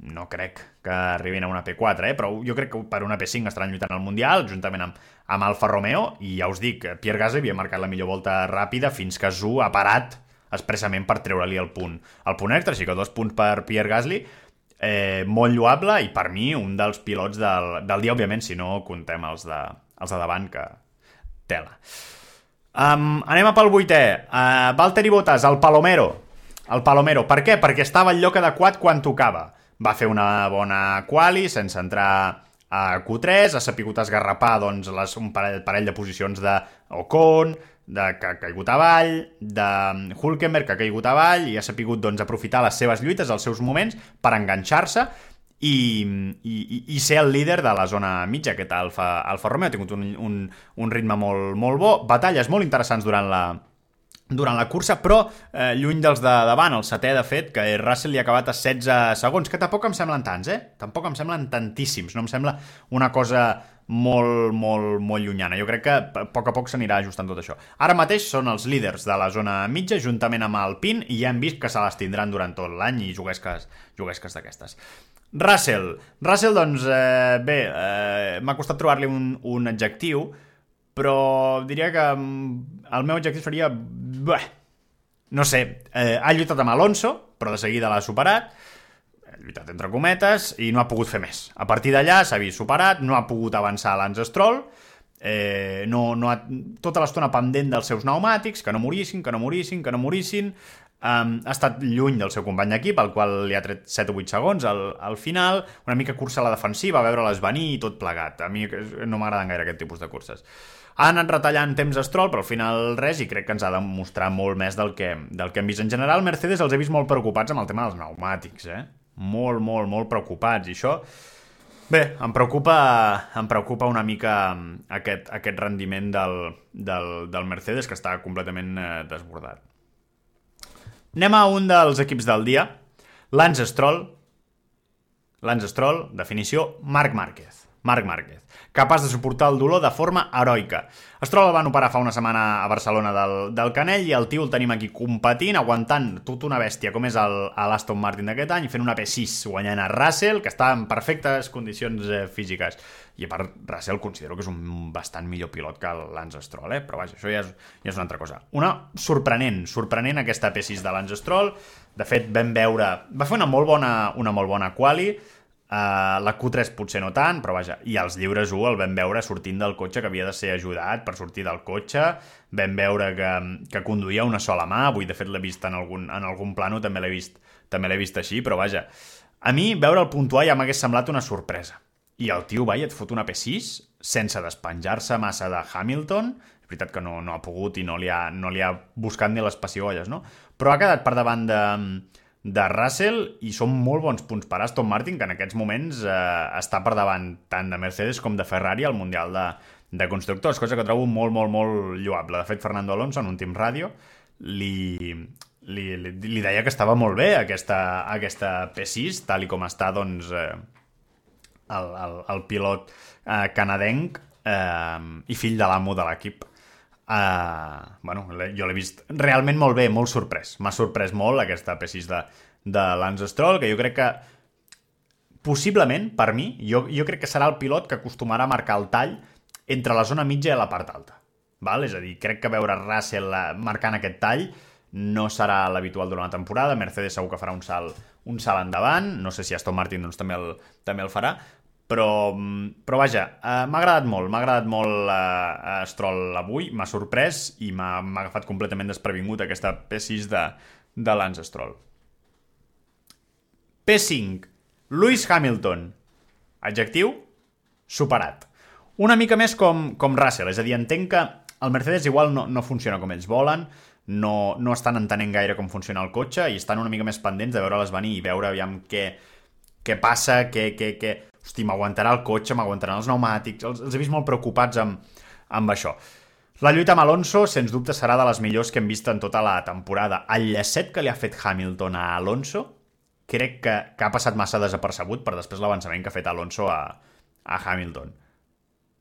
no crec que arribin a una P4, eh? però jo crec que per una P5 estaran lluitant al Mundial, juntament amb, amb Alfa Romeo, i ja us dic, Pierre Gasly havia marcat la millor volta ràpida fins que Zu ha parat expressament per treure-li el punt, el punt extra, així que dos punts per Pierre Gasly, eh, molt lloable i per mi un dels pilots del, del dia, òbviament, si no contem els de, els de davant, que tela. Um, anem a pel vuitè. Uh, Valtteri Bottas, el Palomero. El Palomero. Per què? Perquè estava al lloc adequat quan tocava. Va fer una bona quali sense entrar a Q3, ha sapigut esgarrapar doncs, les, un parell, parell de posicions de Ocon, de, que ha caigut avall, de Hulkenberg, que ha caigut avall, i ha sapigut doncs, aprofitar les seves lluites, els seus moments, per enganxar-se i, i, i- ser el líder de la zona mitja, aquest Alfa, Alfa Romeo ha tingut un, un, un ritme molt, molt bo, batalles molt interessants durant la, durant la cursa, però eh, lluny dels de davant, el setè de fet, que Russell li ha acabat a 16 segons, que tampoc em semblen tants, eh? Tampoc em semblen tantíssims, no em sembla una cosa molt, molt, molt llunyana. Jo crec que a poc a poc s'anirà ajustant tot això. Ara mateix són els líders de la zona mitja, juntament amb el PIN, i ja hem vist que se les tindran durant tot l'any i juguesques, juguesques d'aquestes. Russell. Russell, doncs, eh, bé, eh, m'ha costat trobar-li un, un adjectiu, però diria que el meu adjectiu seria... Bé, no sé, eh, ha lluitat amb Alonso, però de seguida l'ha superat, lluitat entre cometes, i no ha pogut fer més. A partir d'allà s'ha vist superat, no ha pogut avançar a Lance Stroll, eh, no, no ha, tota l'estona pendent dels seus pneumàtics, que no morissin, que no morissin, que no morissin, um, ha estat lluny del seu company d'equip, al qual li ha tret 7 o 8 segons al, al final, una mica cursa a la defensiva, veure-les venir i tot plegat. A mi no m'agraden gaire aquest tipus de curses. Ha anat retallant temps a Stroll, però al final res, i crec que ens ha de mostrar molt més del que, del que hem vist. En general, Mercedes els he vist molt preocupats amb el tema dels pneumàtics, eh? Molt, molt, molt preocupats, i això... Bé, em preocupa, em preocupa una mica aquest, aquest rendiment del, del, del Mercedes, que està completament eh, desbordat. Anem a un dels equips del dia, Lance Stroll. Lance Stroll, definició, Marc Márquez. Marc Márquez, capaç de suportar el dolor de forma heroica. Stroll el van operar fa una setmana a Barcelona del, del Canell i el tio el tenim aquí competint, aguantant tota una bèstia com és l'Aston Martin d'aquest any, fent una P6 guanyant a Russell, que està en perfectes condicions eh, físiques. I a part, Russell considero que és un bastant millor pilot que Lance Stroll, eh? però vaja, això ja és, ja és una altra cosa. Una sorprenent, sorprenent aquesta P6 de Lance Stroll. De fet, vam veure... Va fer una molt bona, una molt bona quali, Uh, la Q3 potser no tant, però vaja, i els lliures 1 el vam veure sortint del cotxe que havia de ser ajudat per sortir del cotxe, vam veure que, que conduïa una sola mà, avui de fet l'he vist en algun, en algun plano, també l'he vist, també l'he vist així, però vaja, a mi veure el puntuar ja m'hagués semblat una sorpresa. I el tio va i et fot una P6 sense despenjar-se massa de Hamilton, és veritat que no, no ha pogut i no li ha, no li ha buscat ni les pessigolles, no? Però ha quedat per davant de, de Russell i són molt bons punts per Aston Martin que en aquests moments eh, està per davant tant de Mercedes com de Ferrari al Mundial de, de Constructors, cosa que trobo molt, molt, molt lloable. De fet, Fernando Alonso en un Team Radio li, li, li, li deia que estava molt bé aquesta, aquesta P6, tal i com està doncs, eh, el, el, el pilot eh, canadenc eh, i fill de l'amo de l'equip. Uh, bueno, jo l'he vist realment molt bé, molt sorprès. M'ha sorprès molt aquesta P6 de, de Lance Stroll, que jo crec que possiblement, per mi, jo, jo crec que serà el pilot que acostumarà a marcar el tall entre la zona mitja i la part alta. Val? És a dir, crec que veure Russell eh, marcant aquest tall no serà l'habitual durant la temporada. Mercedes segur que farà un salt, un salt endavant. No sé si Aston Martin doncs, també, el, també el farà. Però, mm, però vaja, uh, m'ha agradat molt, m'ha agradat molt uh, Stroll avui, m'ha sorprès i m'ha agafat completament desprevingut aquesta P6 de, de Lance Stroll. P5, Lewis Hamilton. Adjectiu, superat. Una mica més com, com Russell, és a dir, entenc que el Mercedes igual no, no funciona com ells volen, no, no estan entenent gaire com funciona el cotxe i estan una mica més pendents de veure-les venir i veure aviam què, què passa, què, què, què... Hosti, m'aguantarà el cotxe, m'aguantaran els pneumàtics, els, els he vist molt preocupats amb, amb això. La lluita amb Alonso, sens dubte, serà de les millors que hem vist en tota la temporada. El llacet que li ha fet Hamilton a Alonso crec que, que ha passat massa desapercebut per després l'avançament que ha fet Alonso a, a Hamilton.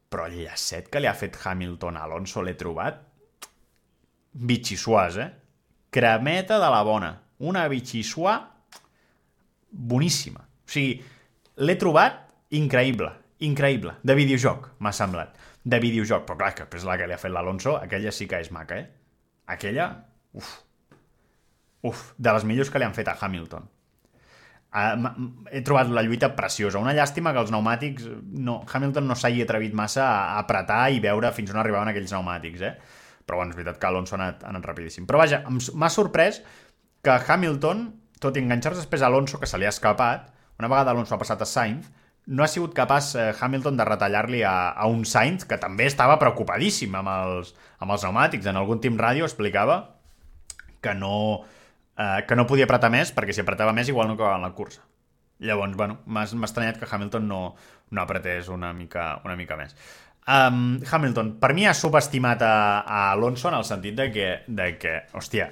Però el llacet que li ha fet Hamilton a Alonso l'he trobat bitxissuàs, eh? Cremeta de la bona. Una bitxissuà boníssima. O sigui, l'he trobat increïble, increïble. De videojoc, m'ha semblat. De videojoc. Però clar, que després la que li ha fet l'Alonso, aquella sí que és maca, eh? Aquella, uf. Uf, de les millors que li han fet a Hamilton. Uh, he trobat la lluita preciosa. Una llàstima que els pneumàtics... No, Hamilton no s'hagi atrevit massa a apretar i veure fins on arribaven aquells pneumàtics, eh? Però bueno, és veritat que Alonso ha anat, ha anat rapidíssim. Però vaja, m'ha sorprès que Hamilton, tot i enganxar-se després a Alonso, que se li ha escapat, una vegada Alonso ha passat a Sainz, no ha sigut capaç eh, Hamilton de retallar-li a, a un Sainz que també estava preocupadíssim amb els, amb els pneumàtics. En algun team ràdio explicava que no, eh, que no podia apretar més perquè si apretava més igual no acabava la cursa. Llavors, bueno, m'ha estranyat que Hamilton no, no apretés una mica, una mica més. Um, Hamilton, per mi ha subestimat a, a Alonso en el sentit de que, de que hòstia,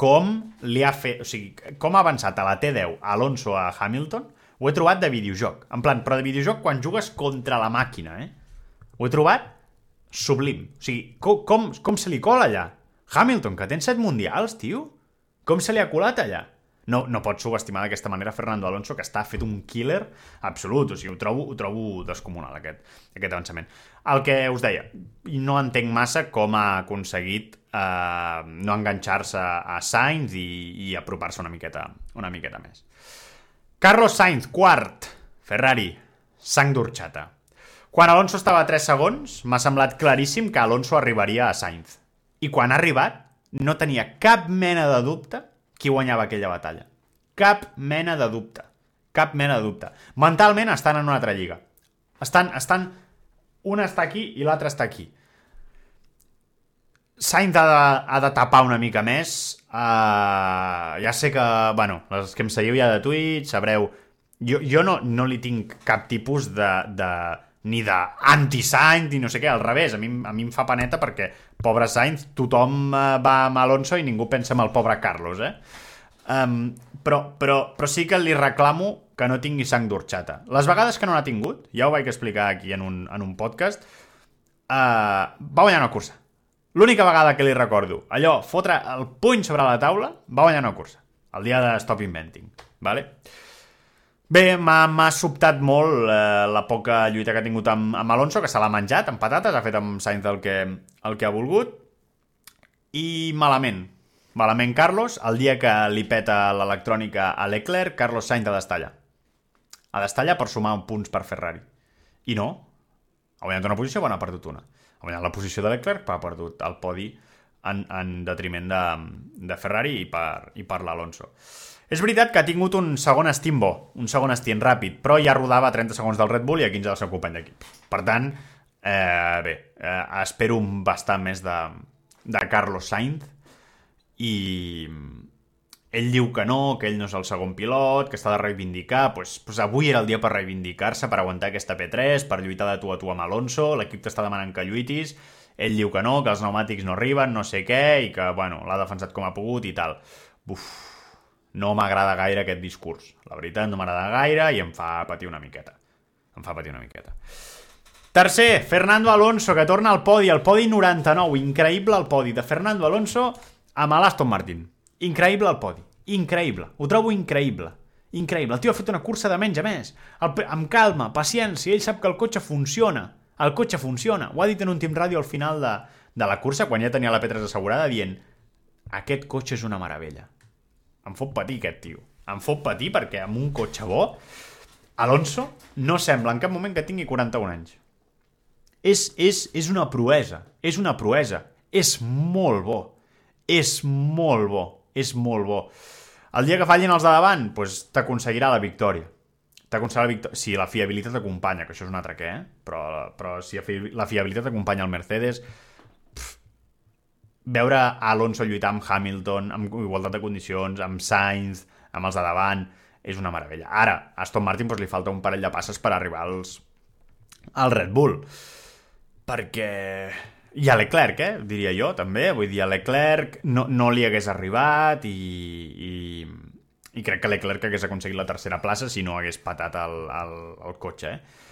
com li ha fet... O sigui, com ha avançat a la T10 Alonso a Hamilton, ho he trobat de videojoc. En plan, però de videojoc quan jugues contra la màquina, eh? Ho he trobat sublim. O sigui, com, com, com se li cola allà? Hamilton, que tens set mundials, tio? Com se li ha colat allà? No, no pots subestimar d'aquesta manera Fernando Alonso, que està fet un killer absolut. O sigui, ho trobo, ho trobo descomunal, aquest, aquest avançament. El que us deia, no entenc massa com ha aconseguit eh, no enganxar-se a Sainz i, i apropar-se una miqueta, una miqueta més. Carlos Sainz, quart. Ferrari, sang d'orxata. Quan Alonso estava a 3 segons, m'ha semblat claríssim que Alonso arribaria a Sainz. I quan ha arribat, no tenia cap mena de dubte qui guanyava aquella batalla. Cap mena de dubte. Cap mena de dubte. Mentalment estan en una altra lliga. Estan, estan... Un està aquí i l'altre està aquí. Sainz ha de, ha de tapar una mica més. Uh, ja sé que, bueno, els que em seguiu ja de Twitch, sabreu... Jo, jo no, no li tinc cap tipus de... de ni d'anti-Sainz, ni no sé què, al revés, a mi, a mi em fa paneta perquè, pobre Sainz, tothom eh, va amb Alonso i ningú pensa en el pobre Carlos, eh? Um, però, però, però sí que li reclamo que no tingui sang d'orxata. Les vegades que no n'ha tingut, ja ho vaig explicar aquí en un, en un podcast, uh, va guanyar una cursa. L'única vegada que li recordo, allò, fotre el puny sobre la taula, va guanyar una cursa. El dia de Stop Inventing, vale? Bé, m'ha sobtat molt eh, la poca lluita que ha tingut amb, amb Alonso, que se l'ha menjat amb patates, ha fet amb Sainz el que, el que ha volgut, i malament. Malament Carlos, el dia que li peta l'electrònica a Leclerc, Carlos Sainz ha d'estallar. Ha d'estallar per sumar punts per Ferrari. I no, ha guanyat una posició, però n'ha perdut una. Ha guanyat la posició de Leclerc, però ha perdut el podi en, en detriment de, de Ferrari i per, i per l'Alonso. És veritat que ha tingut un segon estim bo, un segon estim ràpid, però ja rodava a 30 segons del Red Bull i a 15 del seu company d'equip. Per tant, eh, bé, eh, espero bastant més de, de Carlos Sainz i ell diu que no, que ell no és el segon pilot, que està de reivindicar, pues, pues avui era el dia per reivindicar-se, per aguantar aquesta P3, per lluitar de tu a tu amb Alonso, l'equip t'està demanant que lluitis, ell diu que no, que els pneumàtics no arriben, no sé què, i que, bueno, l'ha defensat com ha pogut i tal. Uf, no m'agrada gaire aquest discurs. La veritat, no m'agrada gaire i em fa patir una miqueta. Em fa patir una miqueta. Tercer, Fernando Alonso, que torna al podi, al podi 99. Increïble el podi de Fernando Alonso amb l'Aston Martin. Increïble el podi. Increïble. Ho trobo increïble. Increïble. El tio ha fet una cursa de menys a més. El, amb calma, paciència. Ell sap que el cotxe funciona. El cotxe funciona. Ho ha dit en un team ràdio al final de, de la cursa, quan ja tenia la P3 assegurada, dient aquest cotxe és una meravella. Em fot patir aquest tio. Em fot patir perquè amb un cotxe bo Alonso no sembla en cap moment que tingui 41 anys. És, és, és una proesa. És una proesa. És molt bo. És molt bo. És molt bo. El dia que fallin els de davant, doncs t'aconseguirà la victòria. T'aconseguirà la victòria. Si la fiabilitat t'acompanya, que això és un altre què, eh? però, però si la fiabilitat t'acompanya al Mercedes, pff, veure Alonso lluitar amb Hamilton, amb igualtat de condicions, amb Sainz, amb els de davant, és una meravella. Ara, a Aston Martin doncs, li falta un parell de passes per arribar als, al Red Bull. Perquè I a Leclerc, eh? diria jo, també. Vull dir, a Leclerc no, no li hagués arribat i, i, i crec que Leclerc hagués aconseguit la tercera plaça si no hagués patat el, el, el cotxe, eh?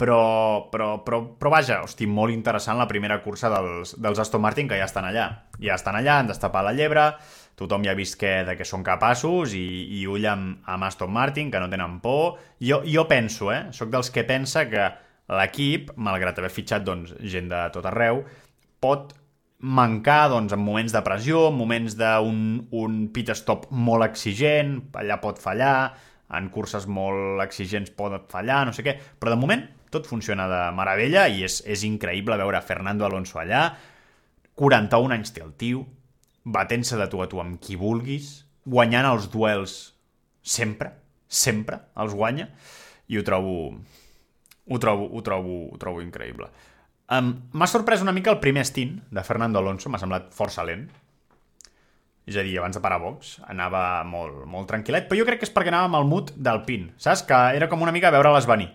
Però, però, però, però vaja, hosti, molt interessant la primera cursa dels, dels Aston Martin que ja estan allà. Ja estan allà, han destapat la llebre, tothom ja ha vist que, de què són capaços i, i ull amb, amb Aston Martin, que no tenen por. Jo, jo penso, eh? Soc dels que pensa que l'equip, malgrat haver fitxat doncs, gent de tot arreu, pot mancar doncs, en moments de pressió, en moments d'un un pit stop molt exigent, allà pot fallar, en curses molt exigents pot fallar, no sé què, però de moment tot funciona de meravella i és, és increïble veure Fernando Alonso allà, 41 anys té el tio, batent-se de tu a tu amb qui vulguis, guanyant els duels sempre, sempre els guanya, i ho trobo, ho trobo, ho trobo, ho trobo increïble. Um, M'ha sorprès una mica el primer stint de Fernando Alonso, m'ha semblat força lent. És a dir, abans de parar box, anava molt, molt tranquil·let, però jo crec que és perquè anava amb el mood del pin, saps? Que era com una mica veure-les venir.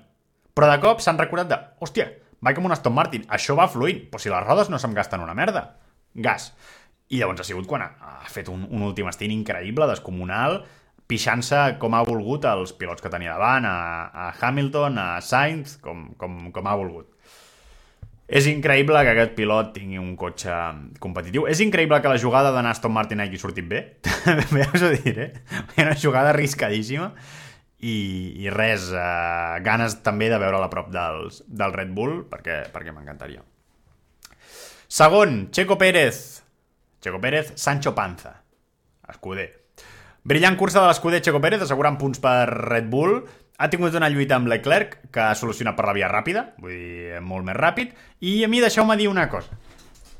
Però de cop s'han recordat de, hòstia, vaig com un Aston Martin, això va fluint, però si les rodes no se'm gasten una merda. Gas. I llavors ha sigut quan ha, ha fet un, un últim stint increïble, descomunal, pixant-se com ha volgut els pilots que tenia davant, a, a Hamilton, a Sainz, com, com, com ha volgut. És increïble que aquest pilot tingui un cotxe competitiu. És increïble que la jugada d'anar Aston Martin hagi sortit bé. bé us ho diré. Una jugada arriscadíssima. I, i res, eh, ganes també de veure-la a prop dels, del Red Bull, perquè, perquè m'encantaria. Segon, Checo Pérez. Checo Pérez, Sancho Panza. Escuder. Brillant cursa de l'escuder Checo Pérez, assegurant punts per Red Bull. Ha tingut una lluita amb Leclerc, que ha solucionat per la via ràpida, vull dir, molt més ràpid. I a mi deixeu-me dir una cosa.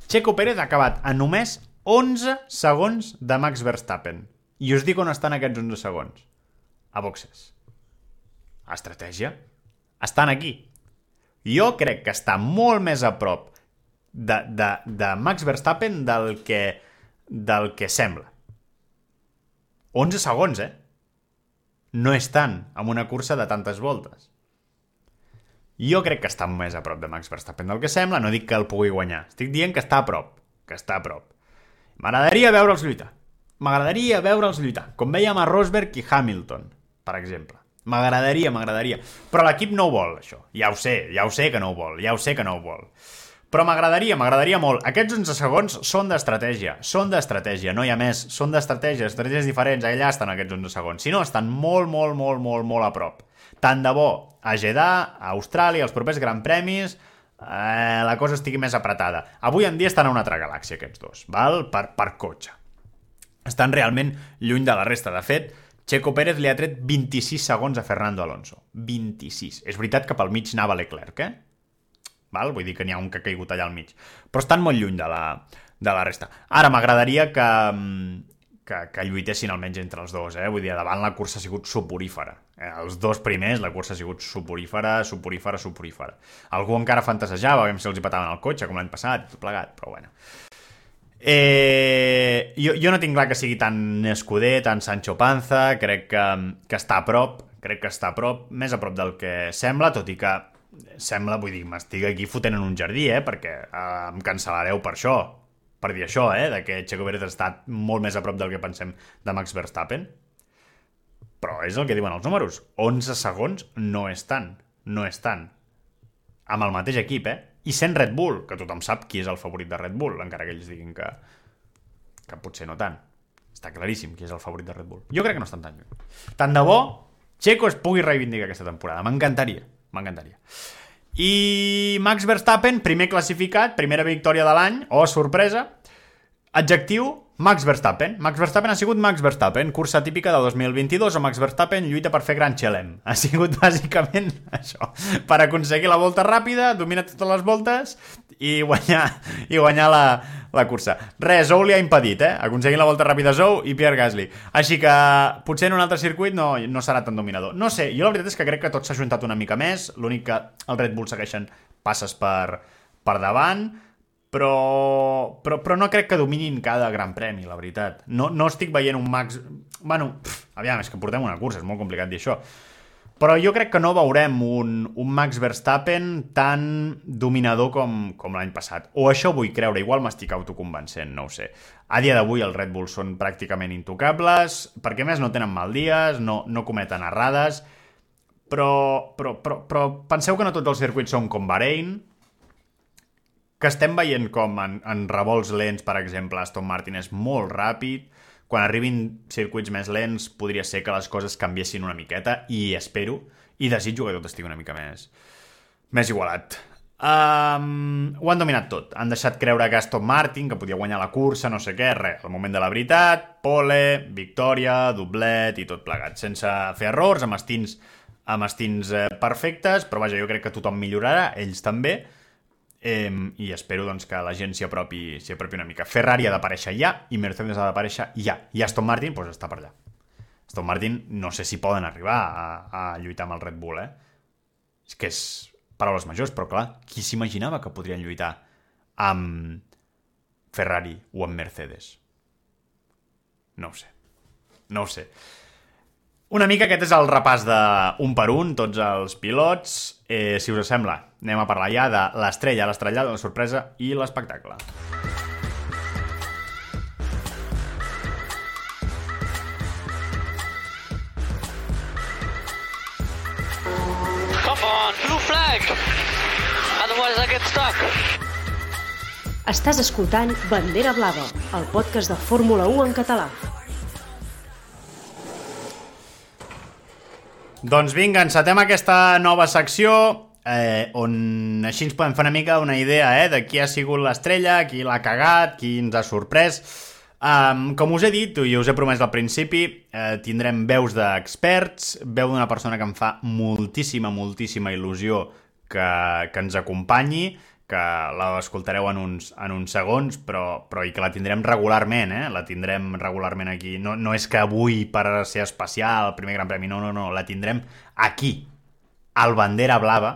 Checo Pérez ha acabat a només 11 segons de Max Verstappen. I us dic on estan aquests 11 segons. A boxes. A estratègia. Estan aquí. Jo crec que està molt més a prop de, de, de Max Verstappen del que, del que sembla. 11 segons, eh? No és tant amb una cursa de tantes voltes. Jo crec que està més a prop de Max Verstappen del que sembla, no dic que el pugui guanyar. Estic dient que està a prop, que està a prop. M'agradaria veure'ls lluitar. M'agradaria veure'ls lluitar, com veiem a Rosberg i Hamilton, per exemple. M'agradaria, m'agradaria. Però l'equip no ho vol, això. Ja ho sé, ja ho sé que no ho vol, ja ho sé que no ho vol. Però m'agradaria, m'agradaria molt. Aquests 11 segons són d'estratègia, són d'estratègia, no hi ha més. Són d'estratègia, estratègies diferents, allà estan aquests 11 segons. Si no, estan molt, molt, molt, molt, molt a prop. Tant de bo a Jeddah, a Austràlia, els propers Gran Premis, eh, la cosa estigui més apretada. Avui en dia estan a una altra galàxia, aquests dos, val? Per, per cotxe. Estan realment lluny de la resta. De fet, Checo Pérez li ha tret 26 segons a Fernando Alonso. 26. És veritat que pel mig anava Leclerc, eh? Val? Vull dir que n'hi ha un que ha caigut allà al mig. Però estan molt lluny de la, de la resta. Ara, m'agradaria que, que, que lluitessin almenys entre els dos, eh? Vull dir, davant la cursa ha sigut suporífera. Eh? Els dos primers, la cursa ha sigut suporífera, suporífera, suporífera. Algú encara fantasejava, veiem si els hi pataven el cotxe, com l'any passat, tot plegat, però bueno. Eh, jo, jo no tinc clar que sigui tan escuder, tan Sancho Panza, crec que, que està a prop, crec que està a prop, més a prop del que sembla, tot i que sembla, vull dir, m'estic aquí fotent en un jardí, eh, perquè eh, em cancel·lareu per això, per dir això, eh, de que Checo Pérez ha estat molt més a prop del que pensem de Max Verstappen. Però és el que diuen els números. 11 segons no és tant, no és tant. Amb el mateix equip, eh? I sent Red Bull, que tothom sap qui és el favorit de Red Bull, encara que ells diguin que, que potser no tant. Està claríssim qui és el favorit de Red Bull. Jo crec que no estan tan lluny. Tant de bo Checo es pugui reivindicar aquesta temporada. M'encantaria, m'encantaria. I Max Verstappen, primer classificat, primera victòria de l'any, oh, sorpresa. Adjectiu, Max Verstappen. Max Verstappen ha sigut Max Verstappen, cursa típica de 2022 o Max Verstappen lluita per fer Gran Chelem. Ha sigut bàsicament això. Per aconseguir la volta ràpida, domina totes les voltes i guanyar, i guanyar la, la cursa. Res, Zou li ha impedit, eh? Aconseguir la volta ràpida Zou i Pierre Gasly. Així que potser en un altre circuit no, no serà tan dominador. No sé, jo la veritat és que crec que tot s'ha juntat una mica més, l'únic que el Red Bull segueixen passes per, per davant, però, però, però no crec que dominin cada gran premi, la veritat. No, no estic veient un Max... Bueno, pff, aviam, és que portem una cursa, és molt complicat dir això. Però jo crec que no veurem un, un Max Verstappen tan dominador com, com l'any passat. O això vull creure, igual m'estic autoconvencent, no ho sé. A dia d'avui el Red Bull són pràcticament intocables, perquè més no tenen mal dies, no, no cometen errades, però, però, però, però penseu que no tots els circuits són com Bahrein, que estem veient com en, en revolts lents, per exemple, Aston Martin és molt ràpid, quan arribin circuits més lents podria ser que les coses canviessin una miqueta i espero i desitjo que tot estigui una mica més més igualat. Um, ho han dominat tot. Han deixat creure que Aston Martin que podia guanyar la cursa, no sé què, res al moment de la veritat, pole, victòria doblet i tot plegat, sense fer errors amb estins, amb estins eh, perfectes, però vaja, jo crec que tothom millorarà, ells també Eh, I espero doncs, que la gent s'hi apropi, apropi una mica. Ferrari ha d'aparèixer ja i Mercedes ha d'aparèixer ja. I Aston Martin doncs, està per allà. Aston Martin no sé si poden arribar a, a lluitar amb el Red Bull, eh? És que és paraules majors, però clar, qui s'imaginava que podrien lluitar amb Ferrari o amb Mercedes? No ho sé. No ho sé. Una mica aquest és el repàs de un per un, tots els pilots. Eh, si us sembla, anem a parlar ja de l'estrella, l'estrellada, la sorpresa i l'espectacle. Come on, blue flag! Otherwise I get stuck. Estàs escoltant Bandera Blava, el podcast de Fórmula 1 en català. Doncs vinga, encetem aquesta nova secció eh, on així ens podem fer una mica una idea eh, de qui ha sigut l'estrella, qui l'ha cagat, qui ens ha sorprès. Um, com us he dit i us he promès al principi, eh, tindrem veus d'experts, veu d'una persona que em fa moltíssima, moltíssima il·lusió que, que ens acompanyi, que l'escoltareu en, uns, en uns segons, però, però i que la tindrem regularment, eh? La tindrem regularment aquí. No, no és que avui, per ser especial, el primer Gran Premi, no, no, no, la tindrem aquí, al Bandera Blava,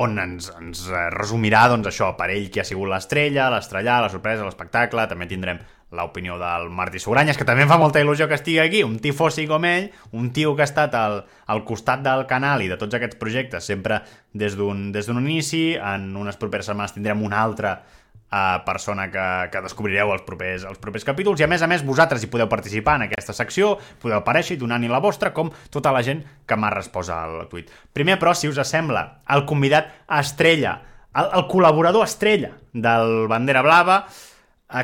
on ens, ens eh, resumirà doncs, això, per ell qui ha sigut l'estrella, l'estrellar, la sorpresa, l'espectacle, també tindrem l'opinió del Martí Sogranyes, que també em fa molta il·lusió que estigui aquí, un tifosi com ell, un tio que ha estat al, al costat del canal i de tots aquests projectes, sempre des d'un inici, en unes properes setmanes tindrem una altra uh, persona que, que descobrireu els propers, els propers capítols i a més a més vosaltres hi podeu participar en aquesta secció, podeu aparèixer i donar-hi la vostra com tota la gent que m'ha respost al tuit. Primer però, si us sembla, el convidat estrella, el, el col·laborador estrella del Bandera Blava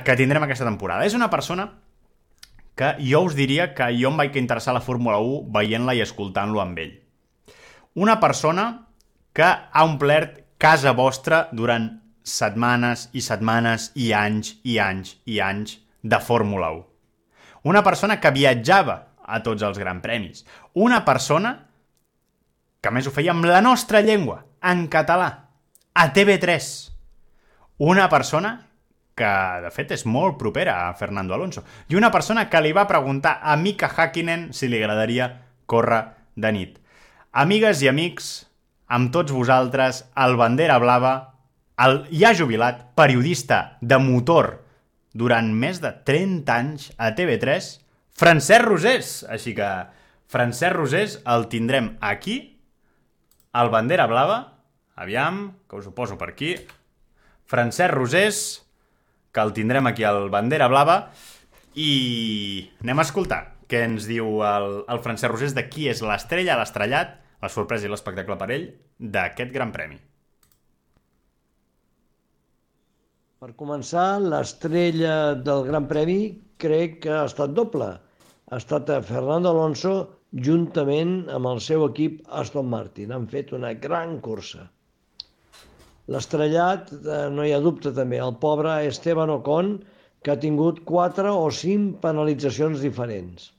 que tindrem aquesta temporada. És una persona que jo us diria que jo em vaig interessar la Fórmula 1 veient-la i escoltant-lo amb ell. Una persona que ha omplert casa vostra durant setmanes i setmanes i anys i anys i anys de Fórmula 1. Una persona que viatjava a tots els Gran Premis. Una persona que més ho feia amb la nostra llengua, en català, a TV3. Una persona que, de fet, és molt propera a Fernando Alonso. I una persona que li va preguntar a Mika Hakkinen si li agradaria córrer de nit. Amigues i amics, amb tots vosaltres, el Bandera Blava el ja jubilat periodista de motor durant més de 30 anys a TV3, Francesc Rosés. Així que Francesc Rosés el tindrem aquí, al Bandera Blava. Aviam, que us ho poso per aquí. Francesc Rosés, que el tindrem aquí al Bandera Blava. I anem a escoltar què ens diu el, el Francesc Rosés de qui és l'estrella, l'estrellat, la sorpresa i l'espectacle per ell d'aquest Gran Premi. Per començar, l'estrella del Gran Premi crec que ha estat doble. Ha estat Fernando Alonso juntament amb el seu equip Aston Martin. Han fet una gran cursa. L'estrellat, eh, no hi ha dubte també, el pobre Esteban Ocon, que ha tingut quatre o cinc penalitzacions diferents.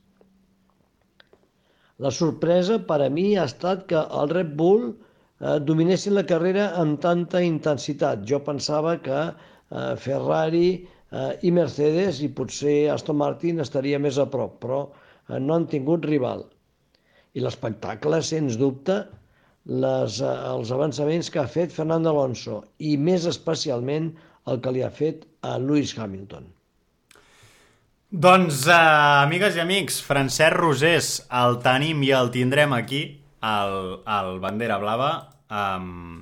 La sorpresa per a mi ha estat que el Red Bull eh, dominessin la carrera amb tanta intensitat. Jo pensava que eh, Ferrari eh, i Mercedes i potser Aston Martin estaria més a prop, però eh, no han tingut rival. I l'espectacle, sens dubte, les, eh, els avançaments que ha fet Fernando Alonso i més especialment el que li ha fet a Lewis Hamilton. Doncs, uh, amigues i amics, Francesc Rosés, el tenim i el tindrem aquí, al, al Bandera Blava, um,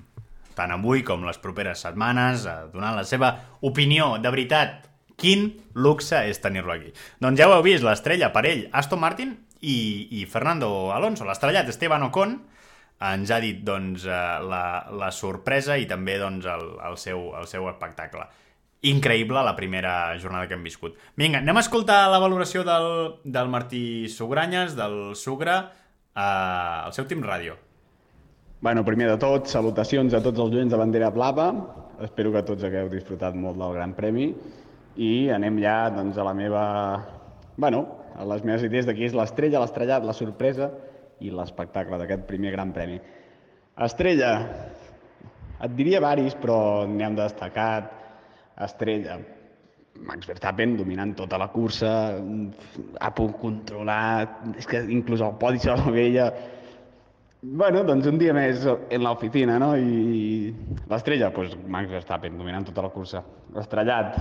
tant avui com les properes setmanes, uh, donant la seva opinió. De veritat, quin luxe és tenir-lo aquí. Doncs ja ho heu vist, l'estrella per ell, Aston Martin i, i Fernando Alonso. L'estrellat Esteban Ocon ens ha dit doncs, eh, la, la sorpresa i també doncs, el, el, seu, el seu espectacle. Increïble la primera jornada que hem viscut. Vinga, anem a escoltar la valoració del, del Martí Sugranyes, del Sugra, eh, al seu Team Ràdio. Bueno, primer de tot, salutacions a tots els oients de Bandera Blava. Espero que tots hagueu disfrutat molt del Gran Premi. I anem ja doncs, a la meva... Bueno, a les meves idees de qui és l'estrella, l'estrellat, la sorpresa i l'espectacle d'aquest primer Gran Premi. Estrella, et diria varis, però n'hi hem destacat. Estrella, Max Verstappen dominant tota la cursa, ha pogut controlar, és que inclús el podi se la veia. Bueno, doncs un dia més en l'oficina, no? I l'estrella, doncs Max Verstappen dominant tota la cursa. L'estrellat,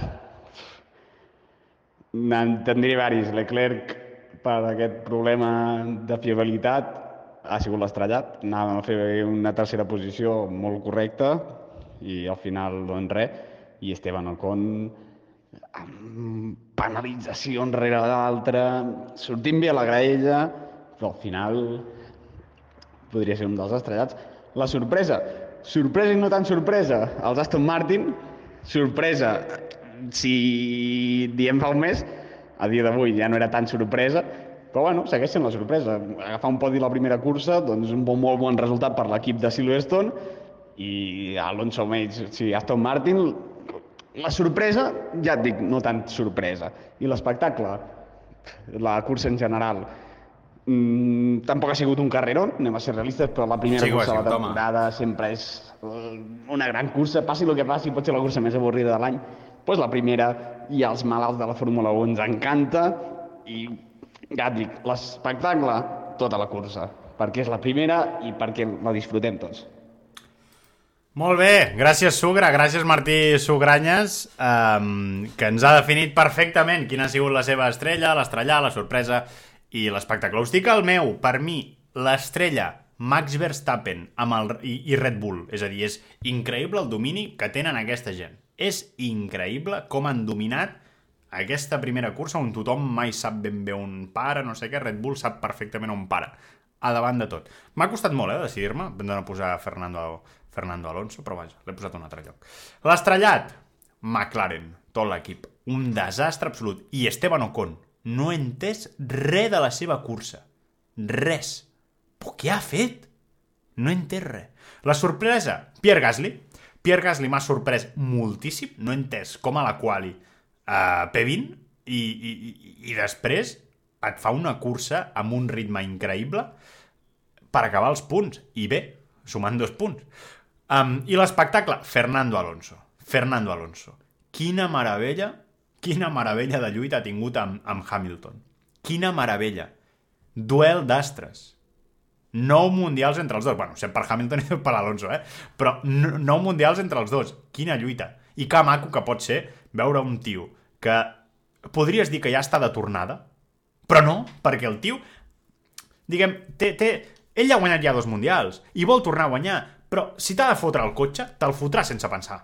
N'en tindria varis. Leclerc, per aquest problema de fiabilitat, ha sigut l'estrellat. Anàvem a fer una tercera posició molt correcta i al final, doncs res. I Esteban Ocon amb penalització enrere l'altra, sortint bé a la graella, però al final podria ser un dels estrellats. La sorpresa, sorpresa i no tan sorpresa, els Aston Martin, sorpresa, si diem fa un mes, a dia d'avui ja no era tan sorpresa, però bueno, segueix sent la sorpresa. Agafar un podi la primera cursa, doncs un bon, molt bon resultat per l'equip de Silverstone, i Alonso Mage, sí, Aston Martin, la sorpresa, ja et dic, no tant sorpresa. I l'espectacle, la cursa en general, mm, tampoc ha sigut un carrerón, anem a ser realistes, però la primera Sí cursa de la temporada sempre és eh, una gran cursa, passi el que passi, pot ser la cursa més avorrida de l'any, doncs la primera i als malalts de la Fórmula 1 ens encanta i ja et dic, l'espectacle, tota la cursa, perquè és la primera i perquè la disfrutem tots. Molt bé, gràcies Sugra, gràcies Martí Sugranyes, um, que ens ha definit perfectament quina ha sigut la seva estrella, l'estrellar, la sorpresa i l'espectacle. Us dic el meu, per mi, l'estrella Max Verstappen amb el, i, i Red Bull, és a dir, és increïble el domini que tenen aquesta gent. És increïble com han dominat aquesta primera cursa on tothom mai sap ben bé on para, no sé què, Red Bull sap perfectament on para, a davant de tot. M'ha costat molt, eh, decidir-me, de no posar Fernando, Fernando Alonso, però vaja, l'he posat a un altre lloc. L'estrellat, McLaren, tot l'equip, un desastre absolut. I Esteban Ocon, no he entès res de la seva cursa. Res. Però què ha fet? No he entès res. La sorpresa, Pierre Gasly. Pierre Gasly m'ha sorprès moltíssim, no he entès com a la quali uh, P20 i, i, i, i després et fa una cursa amb un ritme increïble per acabar els punts. I bé, sumant dos punts. Um, I l'espectacle, Fernando Alonso. Fernando Alonso. Quina meravella, quina meravella de lluita ha tingut amb, amb Hamilton. Quina meravella. Duel d'astres. Nou mundials entre els dos. Bueno, sé per Hamilton i per Alonso, eh? Però n- nou mundials entre els dos. Quina lluita. I que maco que pot ser veure un tio que podries dir que ja està de tornada, però no, perquè el tio, diguem, té, té, ell ha guanyat ja dos mundials i vol tornar a guanyar, però si t'ha de fotre el cotxe, te'l fotrà sense pensar.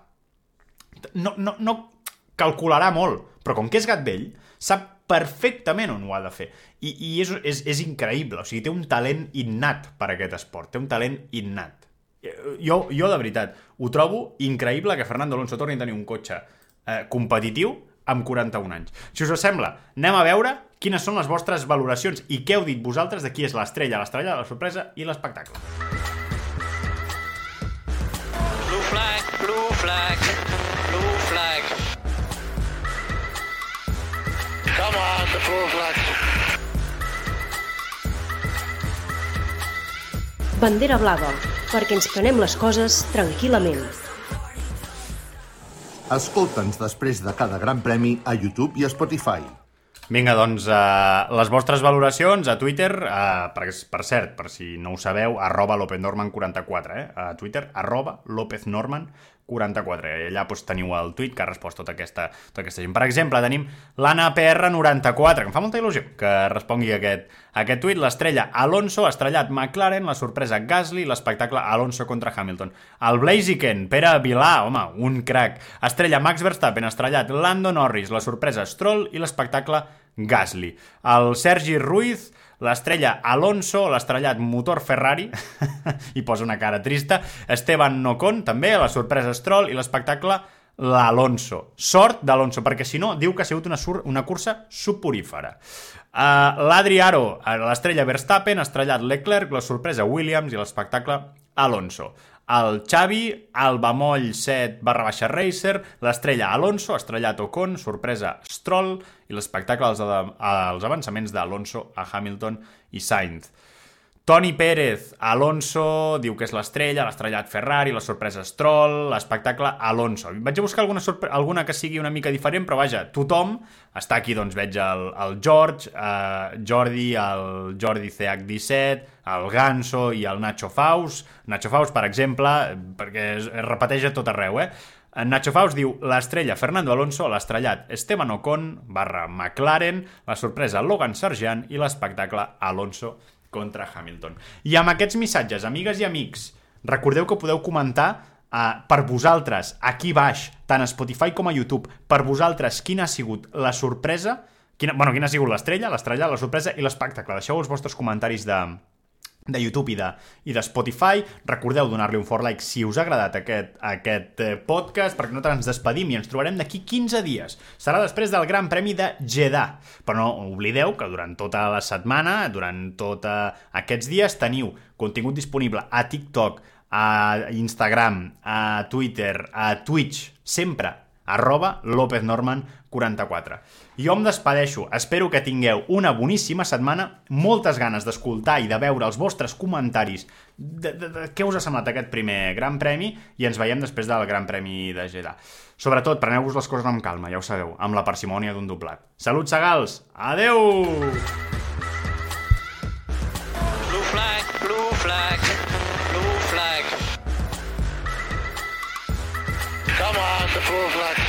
No, no, no calcularà molt, però com que és gat vell, sap perfectament on ho ha de fer. I, i és, és, és increïble, o sigui, té un talent innat per aquest esport, té un talent innat. Jo, jo de veritat, ho trobo increïble que Fernando Alonso torni a tenir un cotxe eh, competitiu amb 41 anys. Si us sembla, anem a veure quines són les vostres valoracions i què heu dit vosaltres de qui és l'estrella, l'estrella, la sorpresa i l'espectacle. Bandera blava, perquè ens prenem les coses tranquil·lament. Escolta'ns després de cada gran premi a YouTube i a Spotify. Vinga, doncs, uh, les vostres valoracions a Twitter, uh, per, per cert, per si no ho sabeu, arroba lopeznorman44, eh? A Twitter, arroba lopeznorman44. 44. I allà doncs, teniu el tuit que ha respost tota aquesta, tota aquesta gent. Per exemple, tenim l'Anna PR94, que em fa molta il·lusió que respongui aquest, aquest tuit. L'estrella Alonso, estrellat McLaren, la sorpresa Gasly, l'espectacle Alonso contra Hamilton. El Blaziken, Pere Vilà, home, un crack. Estrella Max Verstappen, estrellat Lando Norris, la sorpresa Stroll i l'espectacle Gasly. El Sergi Ruiz, l'estrella Alonso, l'estrellat motor Ferrari, i posa una cara trista, Esteban Nocon, també, la sorpresa Stroll, i l'espectacle l'Alonso. Sort d'Alonso, perquè si no, diu que ha sigut una, sur una cursa suporífera. Uh, L'Adri Aro, l'estrella Verstappen, estrellat Leclerc, la sorpresa Williams i l'espectacle Alonso. El Xavi, el Bemoll 7 barra baixa Racer, l'estrella Alonso, estrellat Ocon, sorpresa Stroll i l'espectacle als, als avançaments d'Alonso a Hamilton i Sainz. Toni Pérez, Alonso, diu que és l'estrella, l'estrellat Ferrari, la sorpresa Stroll, l'espectacle Alonso. Vaig a buscar alguna, alguna que sigui una mica diferent, però vaja, tothom està aquí, doncs veig el, el George, eh, Jordi, el Jordi CH17, el Ganso i el Nacho Faus. Nacho Faus, per exemple, perquè es, repeteix a tot arreu, eh? Nacho Faus diu l'estrella Fernando Alonso, l'estrellat Esteban Ocon barra McLaren, la sorpresa Logan Sargent i l'espectacle Alonso contra Hamilton. I amb aquests missatges, amigues i amics, recordeu que podeu comentar uh, per vosaltres, aquí baix, tant a Spotify com a YouTube, per vosaltres, quina ha sigut la sorpresa, quina, bueno, quina ha sigut l'estrella, l'estrella, la sorpresa i l'espectacle. Deixeu els vostres comentaris de, de YouTube i de, i de Spotify. Recordeu donar-li un fort like si us ha agradat aquest, aquest eh, podcast, perquè nosaltres ens despedim i ens trobarem d'aquí 15 dies. Serà després del Gran Premi de Jeddah. Però no oblideu que durant tota la setmana, durant tots aquests dies, teniu contingut disponible a TikTok, a Instagram, a Twitter, a Twitch, sempre arroba López Norman 44. Jo em despedeixo, espero que tingueu una boníssima setmana, moltes ganes d'escoltar i de veure els vostres comentaris de, de, de què us ha semblat aquest primer Gran Premi i ens veiem després del Gran Premi de Jeddah. Sobretot, preneu-vos les coses amb calma, ja ho sabeu, amb la parsimònia d'un doblat. Salut, segals! Adeu! Blue flag, blue flag, blue flag. Come on, the blue flag.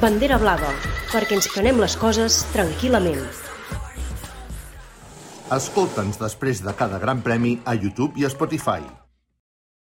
Bandera blava, perquè ens prenem les coses tranquil·lament. Escolta'ns després de cada gran premi a YouTube i a Spotify.